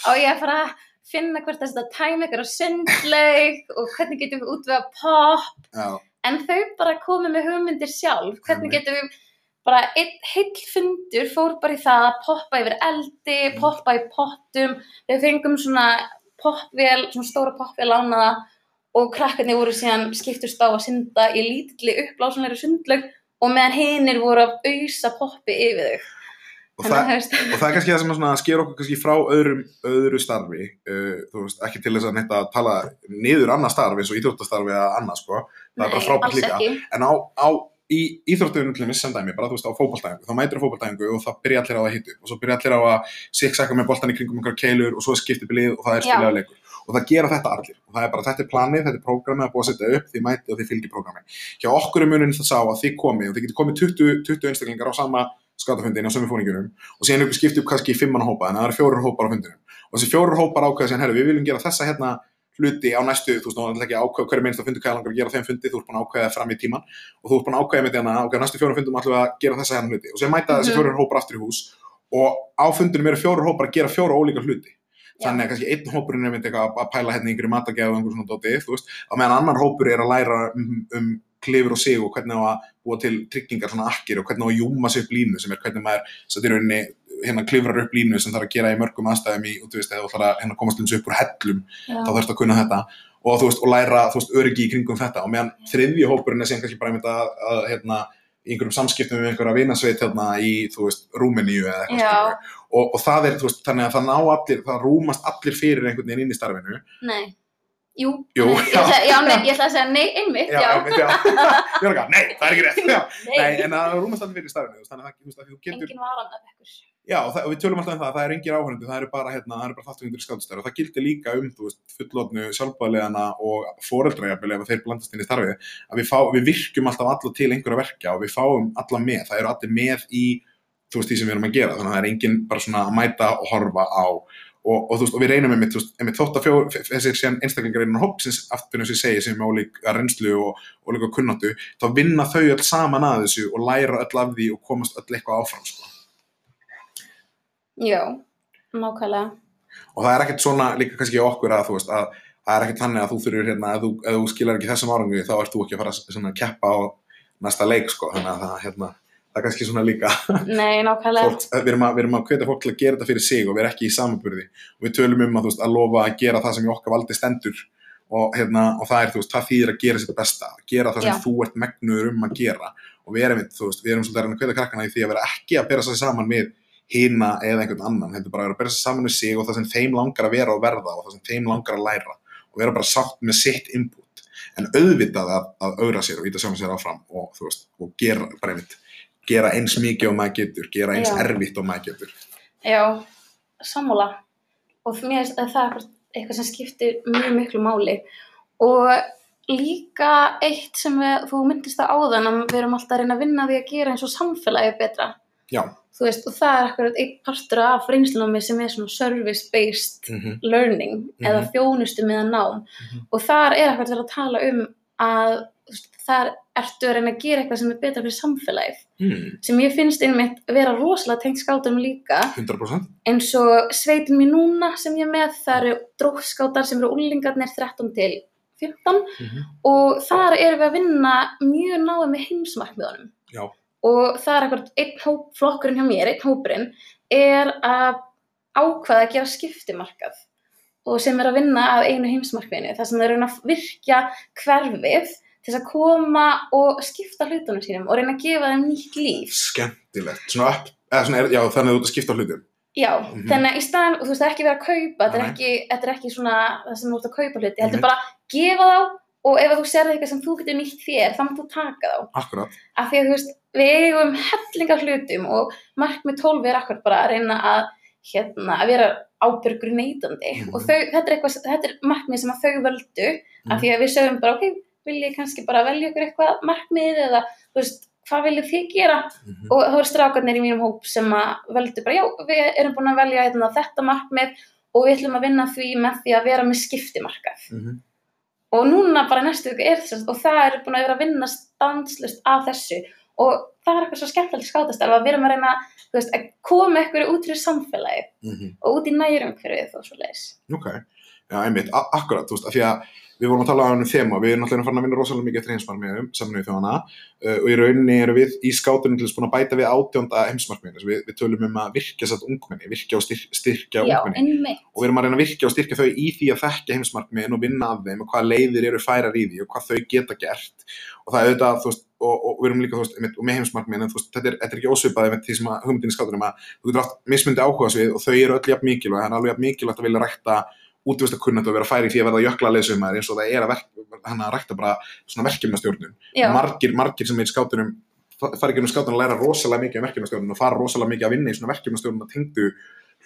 Á ég að fara að finna hvert að tæma ykkur á sundlaug og hvernig getum við útvega pop Já, en þau bara komið með hugmyndir sjálf hvernig getum við bara einn heill fundur fór bara í það að poppa yfir eldi, Mm. poppa í pottum. Við fengum svona poppvél, svona stóra poppvél lánaða og krakkarnir voru síðan skiptust á að synda í lítilli upplásanleiri sundlaug og meðan hinir voru að ausa poppi yfir þau. Og það, og það er kannski það sem sker okkur kannski frá öðrum, öðru starfi uh, þú veist, ekki til þess að neitt að tala niður annað starfi eins og íþróttastarfi eða annað, sko, það er bara nei, frábært líka. ekki. en á, á í íþróttuðunum til dæmis sem dæmi, bara þú veist á fótballtæðingu, þá mætir á fótballtæðingu og það byrja allir á að hitu og svo byrja allir á að siksaka með boltan í kringum einhver keilur og svo skiptið bilið og það er Já. spilaða leikur. Og það gera þetta allir. Og það er bara þetta er planið, þetta er prógramið að búa að setja upp því mæti og því fylgir prógramið. Hjá okkur er munin það sá að þið komið og þið getur komið 20, 20 einstaklingar á sama skátafundin á sömu fóningunum og síðan ykkur skipt upp kannski í fimmann hópa en það eru fjórir hópar á fundinum. Og þessi fjórir hópar ákveða síðan, herru, við viljum gera þessa hérna hluti á næstu, þú veist, þú veist ekki ákveða hverju minnst að fundi hvað langar að gera þeim fundi, þú ert búin að ákveða fram í tíman og þú ert búin að ákveða með því að ákveða næstu fjórum fundum við að gera þessa hérna hluti. Og sem mæta þessi Mhm. fjórir hópar aftur í hús og á fundunum eru fjórir hópar að gera fjóra ólíka hluti. Þannig að kannski einn hópurinn er myndi eitthvað að pæla hérna einhverju matagæðu og einhverjum svona dóti, þú veist, á meðan annar hópur er að læra um, um klifur og sig og hvernig á að búa til tryggingar svona akkir og hvernig á að júma sig upp línu sem er hvernig maður satt í rauninni hérna klifrar upp línu sem þarf að gera í mörgum aðstæðum í útvist eða þú ætlar að hérna komast eins upp úr hellum Já. þá þarfst að kunna þetta og þú veist og læra þú veist öryggi í kringum þetta og meðan þriðji hópurinn er sem kannski bara einmitt að, að hérna í einhverjum samskiptum við einhverja vinasveit hérna í þú veist Rúmeníu eða eitthvað Já. og, og það er þú veist þannig að það ná allir það rúmast allir fyrir einhvern veginn inn í starfinu Nei, jú, Jú, nei, ég, já. ætla, já, nei, ég ætla að segja nei, einmitt, já, einmitt, já. [laughs] Var ekki, nei, það er ekki rétt já. nei, en það rúmast allir fyrir starfinu þú veist, þannig að það- þú veist, að þú getur engin varan af ekkur. Já, það, við tölum alltaf um það, það er engir áhörundu, það eru bara, hérna, eru bara þáttugundur skátstæður og það gildir líka um, þú veist, fullotnu sjálfbæðilegana og fóreldrajafili ef þeir blandast inn í starfið, að við, fá, við virkjum alltaf alla til einhverja verkja og við fáum alla með, það eru allir með í, þú veist, því sem við erum að gera, þannig að það er engin bara svona að mæta og horfa á og, og þú veist, og við reynum einmitt, þú veist, einmitt þótt að fjó, þessir síðan einstaklingar innan hópsins aftur eins og ég segi sem er ólíka reynslu og, og líka kunnáttu, þá vinna þau öll saman að þessu og læra öll af því og komast öll eitthvað áfram, sko. Já, nákvæmlega. og það er ekkert svona líka kannski hjá okkur að þú veist að það er ekkert þannig að þú þurfir hérna ef þú, ef þú skilar ekki þessum árangu þá ert þú ekki að fara að svona, keppa á næsta leik sko þannig að það, hérna, það er kannski svona líka [laughs] Nei, nákvæmlega. fólk, við, erum að, við erum að hvetja fólk til að gera þetta fyrir sig og við erum ekki í samanburði og við tölum um að, veist, að lofa að gera það sem í okkar valdi stendur og, hérna, og það er þú veist, það þýðir að gera sitt besta gera það sem Já. þú ert megnuður um að gera og við erum, veist, við erum svolítið að reyna að hvetja krakkana í því að vera ekki að bera sig saman við hina eða einhvern annan, heldur bara að vera að bera sig saman við sig og það sem þeim langar að vera og verða og það sem þeim langar að læra og vera bara sátt með sitt input en auðvitað að, að auðra sér og íta sjálfum sér áfram og veist, og gera bara einmitt, gera eins mikið og maður getur, gera eins Já. erfitt og maður getur Já, sammála. Og mér er það eitthvað- eitthvað sem skiptir mjög miklu máli. Og líka eitt sem við, þú myndist það áðan að við erum alltaf að reyna að vinna því að gera eins og samfélagi betra. Já, Þú veist, og það er akkurat einn partur af reynslunámi sem er svona service-based mm -hmm. learning eða þjónustu með nám Mhm. og þar er ekkert verið að tala um að veist, þar ertu að reyna að gera eitthvað sem er betra fyrir samfélagið Hmm, sem ég finnst einmitt vera rosalega tengt skátunum líka 100%. eins og sveitin mér núna sem ég er með, það eru drókskátar sem eru úlingarnir 13 til 15 Mhm. og þar erum við að vinna mjög náðu með heimsmarkmiðunum Já. Og það er eitthvað einn hóp, flokkurinn hjá mér, einn hópurinn er að ákvaða að gera skiptimarkað og sem er að vinna að einu heimsmarkmiðinu þar sem þeir reyna að virkja hverfið til þess að koma og skipta hlutunum sínum og reyna að gefa þeim nýtt líf Skemmtilegt. Svona upp, eða svona, er, já, þannig að þú ert að skipta hlutum. Já, Mhm. þannig að í staðan, þú veist, það er ekki verið að kaupa, þetta er Nei. ekki, þetta er ekki svona það sem þú ert að kaupa hluti, heldur Mhm. bara gefa þá og ef þú serði eitthvað sem þú getur nýtt þér, þá mátt þú taka þá. Akkurat. Af því að þú veist, við eigum hellingar hlutum og markmið 12 er akkur bara að reyna að, hérna, að vera ábyrgur neytandi Mhm. og þau, þetta er eitthvað, þetta er markmið sem að þau völdu, af því að við sögum bara, ok, vil ég kannski bara velja ykkur eitthvað markmið eða, þú veist, hvað viljið þið gera? Mhm. og það voru strákarnir í mínum hóp sem að völdu bara, já, við erum búin að velja hérna, þetta markmið og við ætlum að vinna því með því að vera með skiptimarkað Mhm. Og núna bara næstu er þess og það er búin að vera að vinna stanslust af þessu. Og það er eitthvað svo skemmtilegt skátastarf að við erum að reyna veist, að koma ykkur út fyrir samfélagi Mhm. og út í nærum hverfið og svo leiðis Ok, já, einmitt, akkurat, þú veist, af því að við vorum að tala um þema, við erum náttúrulega farin að vinna rosalega mikið eftir heimsmarkmiðum, saminuði þjóðana uh, og í rauninni erum við í skátunum til að bæta við átjónda heimsmarkmiðinu, við, við tölum um að virkja satt ungmenni, virkja og styr, styrkja já, ungmenni. einmitt. Og við erum að reyna að virkja og styrkja þau í því að þekka heimsmarkmiðin og vinna af þeim og hvað leiðir eru færar í því og hvað þau geta gert. Og það er auðvitað, þú veist, og, og við erum líka, þú veist, einmitt, og með heimsmarkmiðin, en þú veist, þetta er, þetta er ekki ósvipaði með því sem að hugmyndin í skátunum að þú getur haft mismundi áhuga svið og þau eru öll jafn mikilvæg, það er alveg jafn mikilvægt að vilja rækta útvista kunnat og vera færi því að verða jökla leysumæður eins og það er að, verk, að rækta bara svona verkefnastjórnun. já, Margir, margir sem er í skátunum fara ekki um skátunum að læra rosalega mikið um verkefnastjórnun og fara rosalega mikið að vinna í svona verkefnastjórnun að tengdu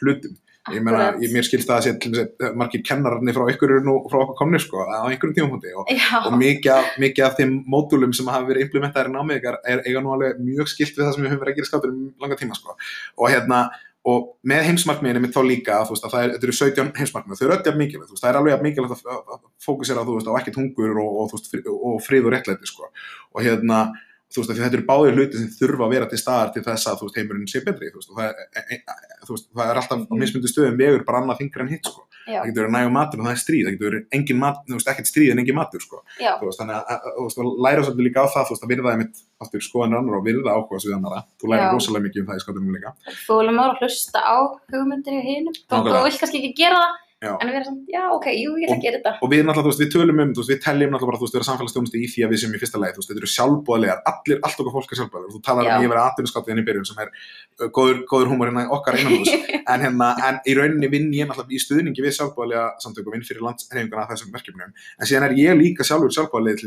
hlutum ég meina, ég, mér skilst það að sé til þess að margir kennararnir frá ykkur nú frá okkur komni sko, á einhverjum tímapunkti og, og mikið, af- mikið af þeim módulum sem hafa verið implementaðir í námið ykkar er eiga nú alveg mjög skilt við það sem við höfum verið að gera skátur um langa tíma sko. og hérna, og með heimsmarkmiðinu mitt þá líka, þú veist, að það er, eru 17 heimsmarkmið, þau eru öll jafn mikilvægt, það er alveg jafn mikilvægt að, að, að fókusera, á ekkert hungur og, og, fri, og frið og réttlæti, sko, og hérna, þú veist, þetta eru báðir hluti sem þurfa að vera til staðar til þess að, þú veist, heimurinn sé betri, þú veist, og það er, e, e, þú veist, það er alltaf á mismundi stöðum vegur bara annað þingra en hitt, sko, já, það getur verið nægum matur og það er stríð, það getur verið engin mat, þú veist, ekkert stríð en engin matur, sko, já, þú veist, þannig að, þú veist, að læra svolítið líka á það, þú veist, að virða einmitt aftur skoðanir annar og virða áhuga svið annara, þú Já. rosalega mikið um það í skátunum líka. þú viljum ára hlusta á hugmyndir í hinum og þú vilt kannski ekki gera það Já. en vera samt, já, ok, jú, ég ætla að gera þetta. og við náttúrulega, þú veist, við tölum um, þú veist, við teljum náttúrulega bara, þú veist, vera samfélagsstjónustu í því að við sem í fyrsta lagi, þú veist, þetta eru sjálfbóðlegar, allir, allt okkar fólk er sjálfbóðlegar, þú talar Já. um ég verið aðtunuskáttið í byrjun sem er uh, góður, góður húmor hérna okkar innan hús, [laughs] en hérna, en í rauninni vinn ég náttúrulega í stuðningi við sjálfbóðlega samtöku, vinn fyrir landsreifinguna að þessum verkefnum, en síðan er ég líka sjálfur sjálfbóðlega,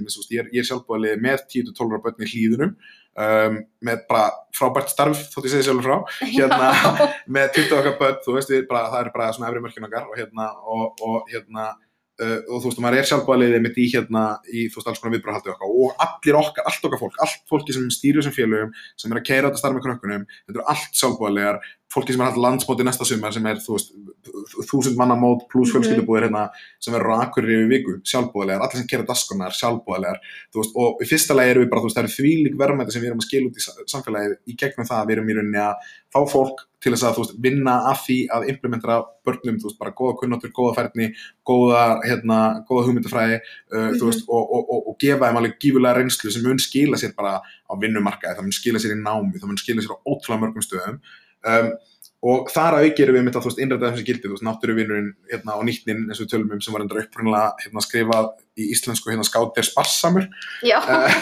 til dæmis, þú veist, ég ég sjálfbóðlega með 10-12 ára börn í hlýðunum, um, með bara frábært starf, þótt ég segi sjálfur frá, [laughs] hérna, með 20 okkar börn, þú veist, við bara, það er bara svona efri mörkjum okkar og hérna, og, og hérna, uh, og þú veist, maður er sjálfbæðilegið mitt í hérna, í þú veist, alls konar viðbröðhaldi okkar. Og allir okkar, allt okkar fólk, allt fólki sem stýrir þessum félögum, sem er að keira þetta starf með krökkunum, þetta eru allt sjálfbæðilegar, fólki sem er alltaf landsmóti næsta sumar sem er, þú veist, þúsund manna mót pluss Mhm. fjölskyldubúðir hérna sem á akkurir yfir viku, sjálfbúðilegar, allir sem keira daskonar, sjálfbúðilegar, þú veist, og í fyrsta lagi erum við bara, þú veist, það eru þvílík verðmæti sem við erum að skila út í sa- samfélagið í gegnum það að við erum í rauninni að fá fólk til þess að, veist, vinna að því að implementera börnum, þú veist, bara góða kunnáttur, góða færni, góða, hérna, góða hugmyndafræði, uh, þú Mhm. veist, og, og, og, og gefa þeim alveg gífulega reynslu sem mun skila sér bara á vinnumarkaði, það mun skila sér í námi, það mun skila sér á ótrúlega mörgum stöðum. Um, og þar að auki erum við mitt að innræta þessi gildi, þú veist, náttúruvinurinn hérna, og nýttnin eins og við tölum um sem var endur upprunnilega hérna, skrifað í íslensku hérna skátt er sparsamur Eh,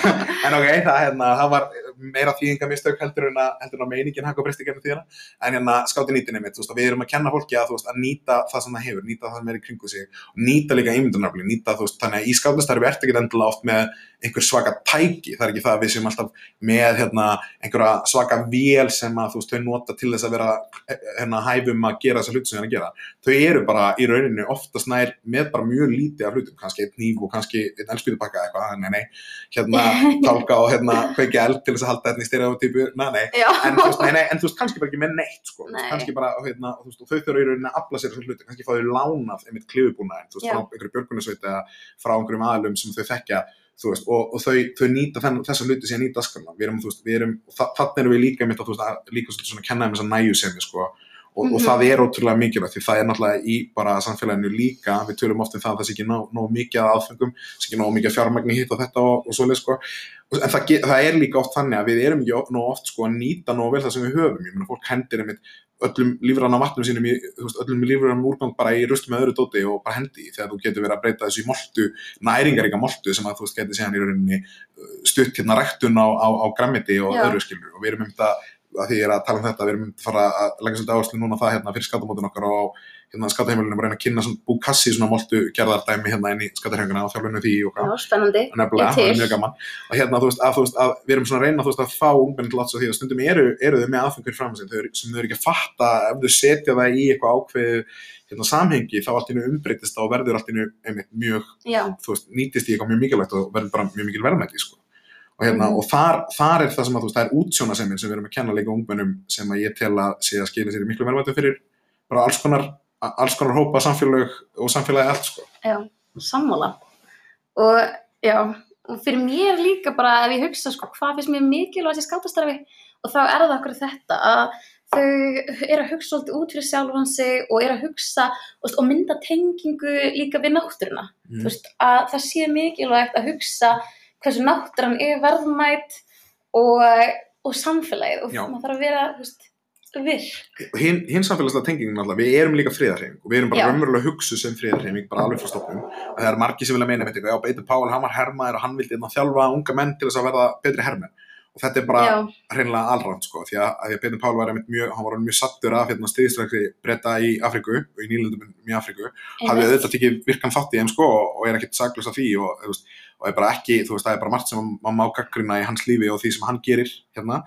en ok, það, hérna, það var meira þýðingamistök heldur en að, heldur en að meiningin haka breysti gefnum tíðina. En hérna skátti nýtinni mitt, þú veist, við erum að kenna fólki að, veist, að nýta það sem það hefur, nýta það sem er í kringu sig og nýta líka ímyndunarfli, nýta, þú veist, þannig að í skáttastarfi ertu ekki endilega oft með einhver svaka tæki, það er ekki það að við séum alltaf með hérna, einhverja svaka vél sem að þú veist, þau nota til þess að vera hérna, hæfum að gera þessa hluti sem það er að gera. Þau eru bara í rauninu oftast nær með bara mjög lítið af hlutum, kannski einn hníf og kannski einn elspýtupakka eitthvað, nei, nei, hérna [laughs] tálka og hérna kveiki eld til þess að halda þetta í stereotypu, nei, nei, en þú veist, nei, nei, en þú veist, kannski bara ekki með neitt, sko, Nei. kannski bara, hérna, þú veist, og þau þurfa í rauninni að afla sér þessum hluti, kannski fá þau lánað einmitt klifubúnaðin, þú veist, frá einhverju björgunarsveit eða frá einhverjum aðlum sem þau þekkja, veist, og, og þau, þau nýta þenn, þessa hluti síðan í daskarna, við erum, þú veist, við erum þa þannig erum við líka mitt að, þú veist, að líka svolítið svona kenna þeim þessa næju sem við, sko. Og, og Mhm. það er ótrúlega mikilvægt því það er náttúrulega í bara samfélaginu líka við tölum oft um það að það sé ekki nóg, nóg mikið að aðfengum, sé ekki nóg mikið fjármagni hitt og þetta og, og svoleið sko. En það, það er líka oft þannig að við erum ekki nóg oft sko að nýta nóg vel það sem við höfum. Ég meina fólk hendir einmitt öllum lífrann á vatnum sínum í, veist, öllum lífrann úrgang bara í rustu með öðru dóti og bara hendi þegar þú getur verið að breyta þessu í moltu næringaríka moltu sem að þú veist getur síðan í rauninni uh, stutt hérna ræktun á, á, á grammiti og Já. öðru skilur og við erum um þetta að því ég er að tala um þetta, við erum myndið að fara að leggja svolítið áherslu núna það hérna fyrir skatamótin okkar og hérna skattaheimilinu að reyna að kynna svona búkassi svona moltu gerðardæmi hérna inn í skattaheimilina og þjálfinu því og Já, hvað, spennandi. nefnilega, það er mjög gaman að hérna, þú veist, að, þú veist, að við erum svona að reyna, þú veist, að fá ungmenni til láts á því að stundum eru, eru þau með aðfengur fram sem þau, eru- ekki að fatta ef þau setja það í eitthvað ákveð hérna, samhengi, þá allt einu umbreytist og verður allt einu einmitt mjög Já, þú veist, nýtist í eitthvað mjög mikilvægt og verður bara mjög mikil verðmætti sko. Og, hérna, Mhm. og þar, þar er það sem að þú veist, það er útsjónasemin sem við erum að kenna líka ungmennum sem að ég tel að sé að skila sér í miklu verðmætti fyrir bara alls konar, alls konar hópa samfélag og samfélagi allt sko. já, sammála. Og já, og fyrir mér líka bara ef ég hugsa sko hvað finnst mér mikilvægt í skátastarfi og þá er það okkur þetta að þau eru að hugsa svolítið út fyrir sjálfan sig og eru að hugsa og, og mynda tengingu líka við náttúruna. mm. Veist, að það sé mikilvægt að hugsa hversu náttúran er verðmætt og, og samfélagið og Já. maður þarf að vera veist, virk. hinn hin samfélagslega tengingin alltaf, við erum líka friðarheiming og við erum bara raunverulega hugsu sem friðarheiming bara alveg frá stofnum og það er margi sem vilja meina með þetta, Beitur Pál, hann var hermaður og hann vildi hérna þjálfa unga menn til þess að verða betri hermenn. Og þetta er bara hreinlega alrænt sko, því að, að Beitur Pál var einmitt mjög, hann var mjög sattur af hérna stríðstrækri breyta í Afriku og í nýlundum í Afriku, hafði auðvitað tekið virkan þátt í þeim sko og, er ekkert saglust af því og, og er bara ekki, þú veist, það er bara margt sem maður má gaggrina í hans lífi og því sem hann gerir hérna,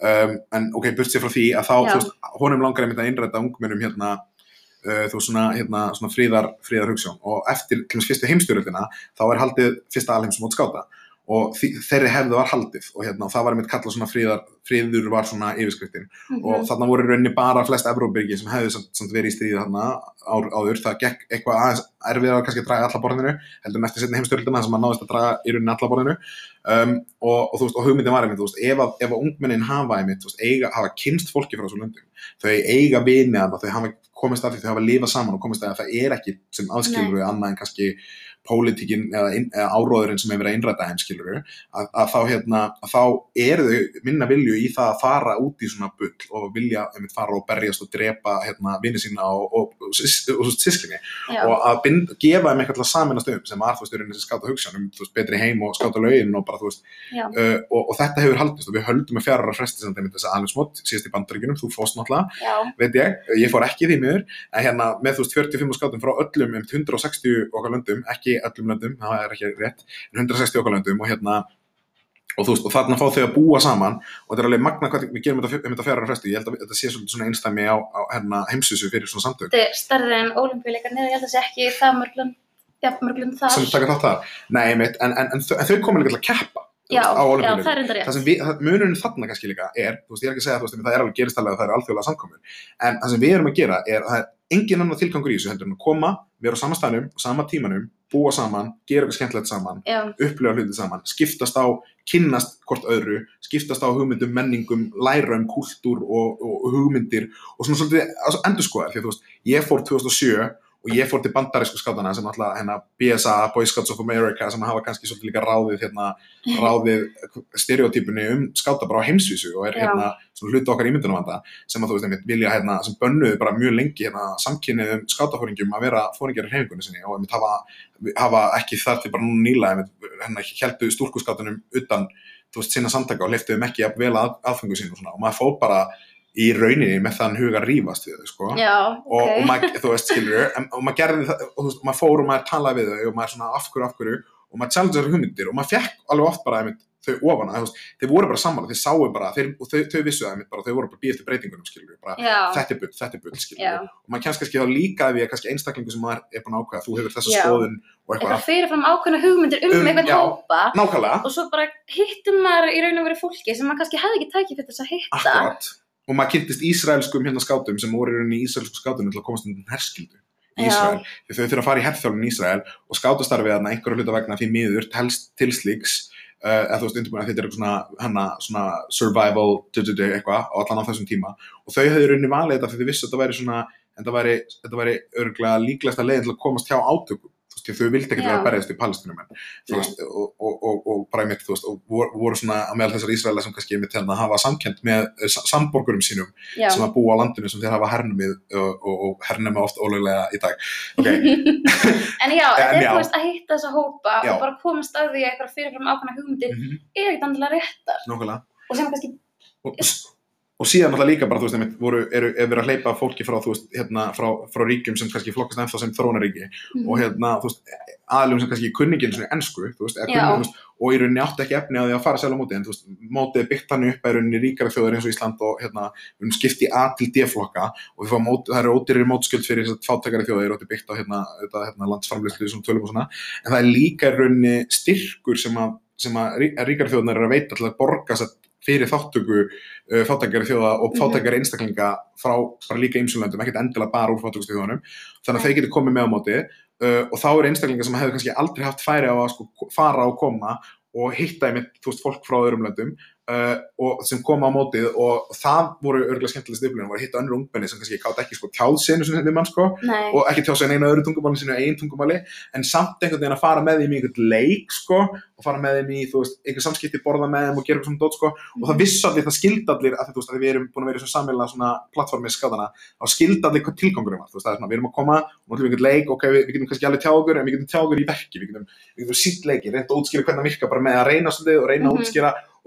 um, en ok, burt sér frá því að þá, Já. þú veist, honum langar einmitt að innræta ungmennum hérna uh, þú veist, svona, hérna, svona fríðar, fríðar hugssjón og eftir, til þess fyrstu heimstyrjöldina þá er haldið fyrsta alheimsmót skáta og þeirri hefðu var haldið og hérna, og það var einmitt kallað svona fríðar, fríður var svona yfirskriftin. Mhm. og þarna voru rauninni bara flest Evróbyrgi sem hefðu samt, samt verið í stríði þarna áður, það gekk eitthvað aðeins erfiðar kannski að draga alla borðinu heldur en eftir setni heimstörluna sem að náðist að draga í rauninni alla borðinu. Um, og, og, þú veist, og hugmyndin var einmitt, þú veist, ef að, ef að ungmennin hafa einmitt, þú veist, eiga, hafa kynst fólki frá þessu löndum, þau eiga vini að þau hafa komist að því, þau hafa lifað saman og komist að það er ekki sem aðskilur við annað en kannski pólitíkin eða, eða áróðurinn sem hefur verið að innræta þeim skilur að, að þá hérna, þá eru þau minna vilju í það að fara út í svona bull og vilja fara og berjast og drepa hérna vini sína og, og, og, sískinni og að bind, gefa þeim eitthvað saminast um sem var þú veist, í rauninni þessi skáta hugsan um veist, betri heim og skáta lögin og bara þú veist uh, og, og þetta hefur haldist og við höldum með fjara fresti sem þeim þess að alveg smott síðast í bandaríkjunum, þú fóst náttúrulega veit ég, ég fór ekki því miður en hérna með þú veist 45 skátum frá öllum um 160 okkar löndum, ekki öllum löndum það er ekki rétt, en 160 okkar löndum og hérna og þú veist, og þarna fá þau að búa saman og þetta er alveg magna hvað við gerum þetta, um þetta fjara fresti, ég held að þetta sé svona einstæmi á, á hérna, heimsvísu fyrir svona samtök. Þetta er stærri en ólimpíuleikar niður, ég held að það sé ekki það mörglund, já, mörglund þar. sem taka þátt þar, nei mitt en, en, en, en þau komið líka til að keppa Já, já, það er enda það rétt. sem við, það- munurinn þarna kannski líka er, þú veist, ég er ekki að segja, þú veist, það er alveg geristalega að það eru alþjóðlega samkomur, en það sem við erum að gera er að það er engin annar tilgangur í þessu heldur en að koma, vera á sama staðnum, á sama tímanum, búa saman, gera eitthvað skemmtilegt saman, Já, upplifa hluti saman, skiptast á, kynnast hvort öðru, skiptast á hugmyndum, menningum, læra um kúltúr og, og hugmyndir og svona svolítið endur skoðar, því að þú veist, ég fór 2007 og ég fór til bandarísku skátana sem alltaf hérna BSA, Boy Scouts of America sem hafa kannski svolítið líka ráðið hérna, [laughs] ráðið stereotypunni um skáta bara á heimsvísu og er hérna hluti okkar ímyndunarvanda sem að þú veist einmitt vilja hérna, sem bönnuðu bara mjög lengi hérna samkynnið um skátafóringjum að vera fóringjar í hreyfingunni sinni og einmitt hafa, hafa ekki þar til bara núna nýla einmitt hérna heldu stúrkuskátunum utan þú veist sinna samtaka og leftuðum ekki að, aðfengu sín og svona. Og maður fór bara í rauninni með þann huga rífast við þau sko já, og, og ok. maður, þú veist, skilur og maður gerði það, og þú veist, og maður fór og maður talaði við þau og maður svona af hverju, af hverju og maður challengeði þessar hugmyndir og maður fekk alveg oft bara einmitt, þau ofan að, þú veist, þeir voru bara sammála, þeir sáu bara þeir, og þau, þau vissu það einmitt bara, þau voru bara býð eftir breytingunum, skilur bara, þetta er bull, þetta er bull, skilur já. og maður kemst kannski þá líka við kannski einstaklingu sem maður er búin að ákveða, þú hefur þessa skoðun og Eitthvað fyrirfram ákveðna hugmyndir um, Um, einhvern já. hópa nákvæmlega og svo bara hittum maður í raun og veru fólki sem maður kannski hefði ekki tækið fyrir þess að hitta. akkurat, og maður kynntist ísraelskum hérna skátum sem voru í í ísraelsku skátunum til að komast undan herskildu í. Ísrael. Því þau þurfa að fara í herþjálfun í Ísrael og skátastarfið þarna einhverju hluta vegna því miður telst til slíks uh, eða þú veist undirbúin að þetta er svona, hana, svona survival eitthvað á allan á þessum tíma. Og þau höfðu rauninni valið þetta því þau vissu að þetta væri væri, væri örgulega líklegasta leiðin til að komast hjá átökum því þau vildi ekki vera að berjast í veist, og, og, og, og bara einmitt, þú veist, og voru, svona að meðal þessar Ísraela sem kannski einmitt hérna hafa samkend með eh, sa- samborgurum sínum Já. sem að búa á landinu sem þeir hafa hernumið og, og, hernumið oft ólöglega í dag. Ok, [laughs] en já, þetta er þú veist að hitta þessa hópa Já. og bara komast að því að eitthvað fyrirfram ákvæmna hugmyndir mm er ekkert andilega réttar. Nákvæmlega. Og sem kannski, og, síðan náttúrulega líka bara, þú veist, einmitt, voru, eru, er verið að hleypa fólki frá, þú veist, hérna, frá, frá ríkjum sem kannski flokkast ennþá sem þróunaríki Mhm. og hérna, þú veist, aðlum sem kannski kunningin svona ennsku, þú veist, eða Já. kunni, þú veist, og í rauninni átti ekki efni á því að fara sjálf á móti, en þú veist, mótið er byggt þannig upp að í rauninni ríkara þjóðar eins og Ísland og hérna, við erum skipt í A til D flokka og við fáum mót, það eru ódýrir mótskjöld fyrir þess að fátækari þjóðir og þetta er byggt á hérna, þetta, hérna landsframleyslu sem tölum og svona, en það er líka í rauninni styrkur sem að, sem að rí- að ríkara þjóðnar er að veita til að borga fyrir þáttöku uh, fátækari þjóða og Mhm. fátækari einstaklinga frá bara líka ýmsulöndum, ekkert endilega bara úr fátækustu þjóðanum, þannig að þeir getur komið með á móti uh, og þá eru einstaklingar sem hefur kannski aldrei haft færi á að sko, fara og koma og hitta einmitt, þú veist, fólk frá öðrum löndum uh, og sem koma á mótið og það voru örgulega skemmtilega stiflunum, voru að hitta önnur ungmenni sem kannski kátt ekki sko tjáðsinu sem við mann sko og ekki tjá sig einu öðru tungumáli sínu einn tungumáli en samt einhvern veginn að fara með þeim í einhvern leik sko og fara með þeim í veist einhver samskipti borða með þeim og gera eitthvað svona dót sko og það vissu allir, það skildi allir að veist að við erum búin að vera í svona sammeila svona plattformi skadana þá skildi allir hvað tilgangurum var veist svona við erum að koma og við, við getum kannski alveg tjá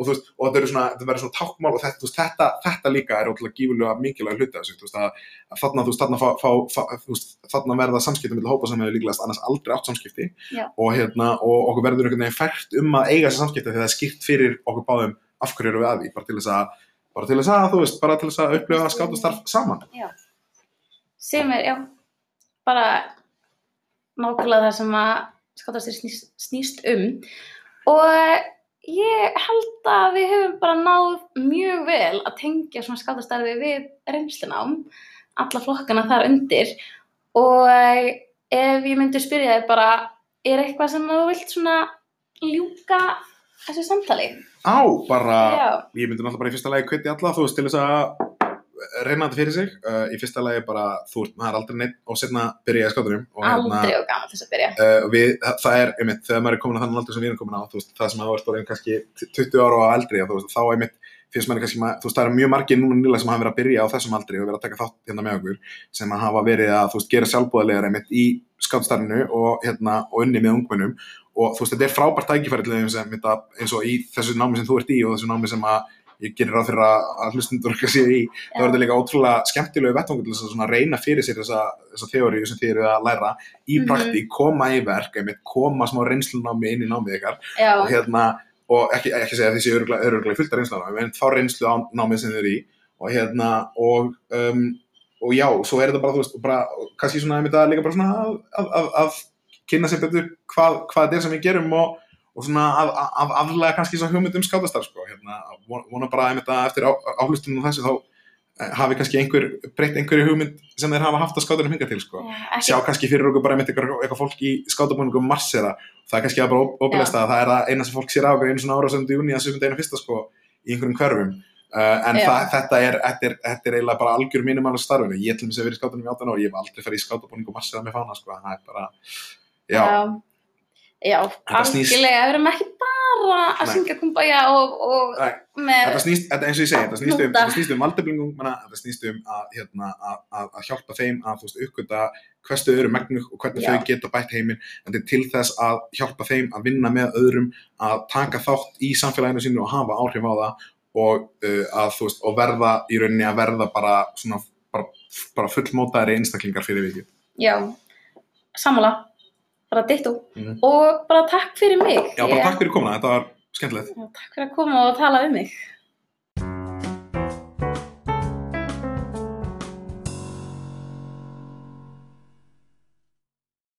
og þú veist, og þetta, eru svona, þetta verður svona tákmál og þetta, þetta, þetta líka er ótrúlega gífurlega mikilvæg hluti af þessu, þú veist, að, þarna, þú veist, þarna, fá, fá, þú veist, þarna verða samskipti með hópa sem hefur líklegast annars aldrei átt samskipti Já. og, hérna, og okkur verður einhvern veginn fært um að eiga þessi samskipti þegar það er skýrt fyrir okkur báðum af hverju eru við að því, bara til þess að bara til þess að, þú veist, bara til þess að upplifa skátastarf saman. já sem er, já, bara nákvæmlega það sem að skáttastir ég held að við höfum bara náð mjög vel að tengja svona skáttastarfi við reynslunám alla flokkana þar undir. Og ef ég myndi spyrja þig bara er eitthvað sem þú vilt svona ljúka þessu samtali? Á, bara, já, ég myndi náttúrulega bara í fyrsta lagi kveiti alla, þú veist, til þess að reyna þetta fyrir sig. Uh, í fyrsta lagi bara, þú veist, maður er aldrei neitt og setna byrja í skátunum. hérna, aldrei og gaman þess að byrja Uh, við, það er, einmitt, þegar maður er komin að þannig aldur sem við erum komin á, þú veist, það sem að þú ert kannski 20 ára og eldri, þú veist, þá einmitt finnst maður kannski, þú veist, það eru mjög margir núna nýlega sem hafa verið að byrja á þessum aldri og verið að taka þátt hérna með okkur, sem hafa verið að, þú veist, gera sjálfbúðarlegar einmitt í skátstarfinu og hérna, og unni með ungmennum og þú veist, þetta er frábært tækifæri eins og í þessu námi sem þú ert í og þessu námi sem að ég gerir ráð fyrir að, hlustundur okkar séu í þá er þetta líka ótrúlega skemmtilegu vettvangur til þess að reyna fyrir sér þessa, þessa teóriu sem þið eru að læra í Mhm. praktík, koma í verk einmitt, koma smá reynslunámi inn í námið ykkar já, og hérna, og ekki, ekki segja séu öruglega, fullt af reynslunámi en þá reynslu á námið sem þið eru í og hérna, og um, og já, svo er þetta bara, þú veist, bara kannski svona einmitt að líka bara svona að, að, að, að kynna sér betur hvað, hvað þetta er sem við gerum og og svona að, að, að aflega kannski svona hugmyndum skátastar sko, hérna, von- vona bara einmitt að eftir áhlustunum og þessu þá eh, hafi kannski einhver, breytt einhverju hugmynd sem þeir hafa haft að skátunum hingað til sko. ekki sjá kannski fyrir okkur bara einmitt eitthvað, fólk í skátabúningum marsera, það er kannski bara óbyrðast að það er það eina sem fólk sér okkur einu svona ára sem júni að 7. einu fyrsta sko í einhverjum hverfum. Uh, en það, þetta, er, þetta, er, þetta er eiginlega bara algjör mínum alveg starfinu, ég til þess að vera í skátunum í 18 ári, ég hef aldrei farið í skátabúningum marsera með fána sko, það er bara já, já, Snýst- algjörlega, við erum ekki bara að Nei. syngja kumbaya og, og þetta snýst, þetta, eins og ég segi, þetta snýst um, þetta snýst um valdeflingum, þetta snýst um að, hérna, að, að, að hjálpa þeim að uppgöta hversu þau eru megnug og hvernig Já. þau geta bætt heiminn, en þetta er til þess að hjálpa þeim að vinna með öðrum, að taka þátt í samfélaginu sínu og hafa áhrif á það og uh, að veist, og verða í rauninni að verða bara svona, bara, bara fullmótaðri einstaklingar fyrir vikið. já, sammála, bara dittu Mhm. og bara takk fyrir mig. Já, bara takk fyrir komuna, þetta var skemmtilegt. Já, takk fyrir að koma og tala um mig.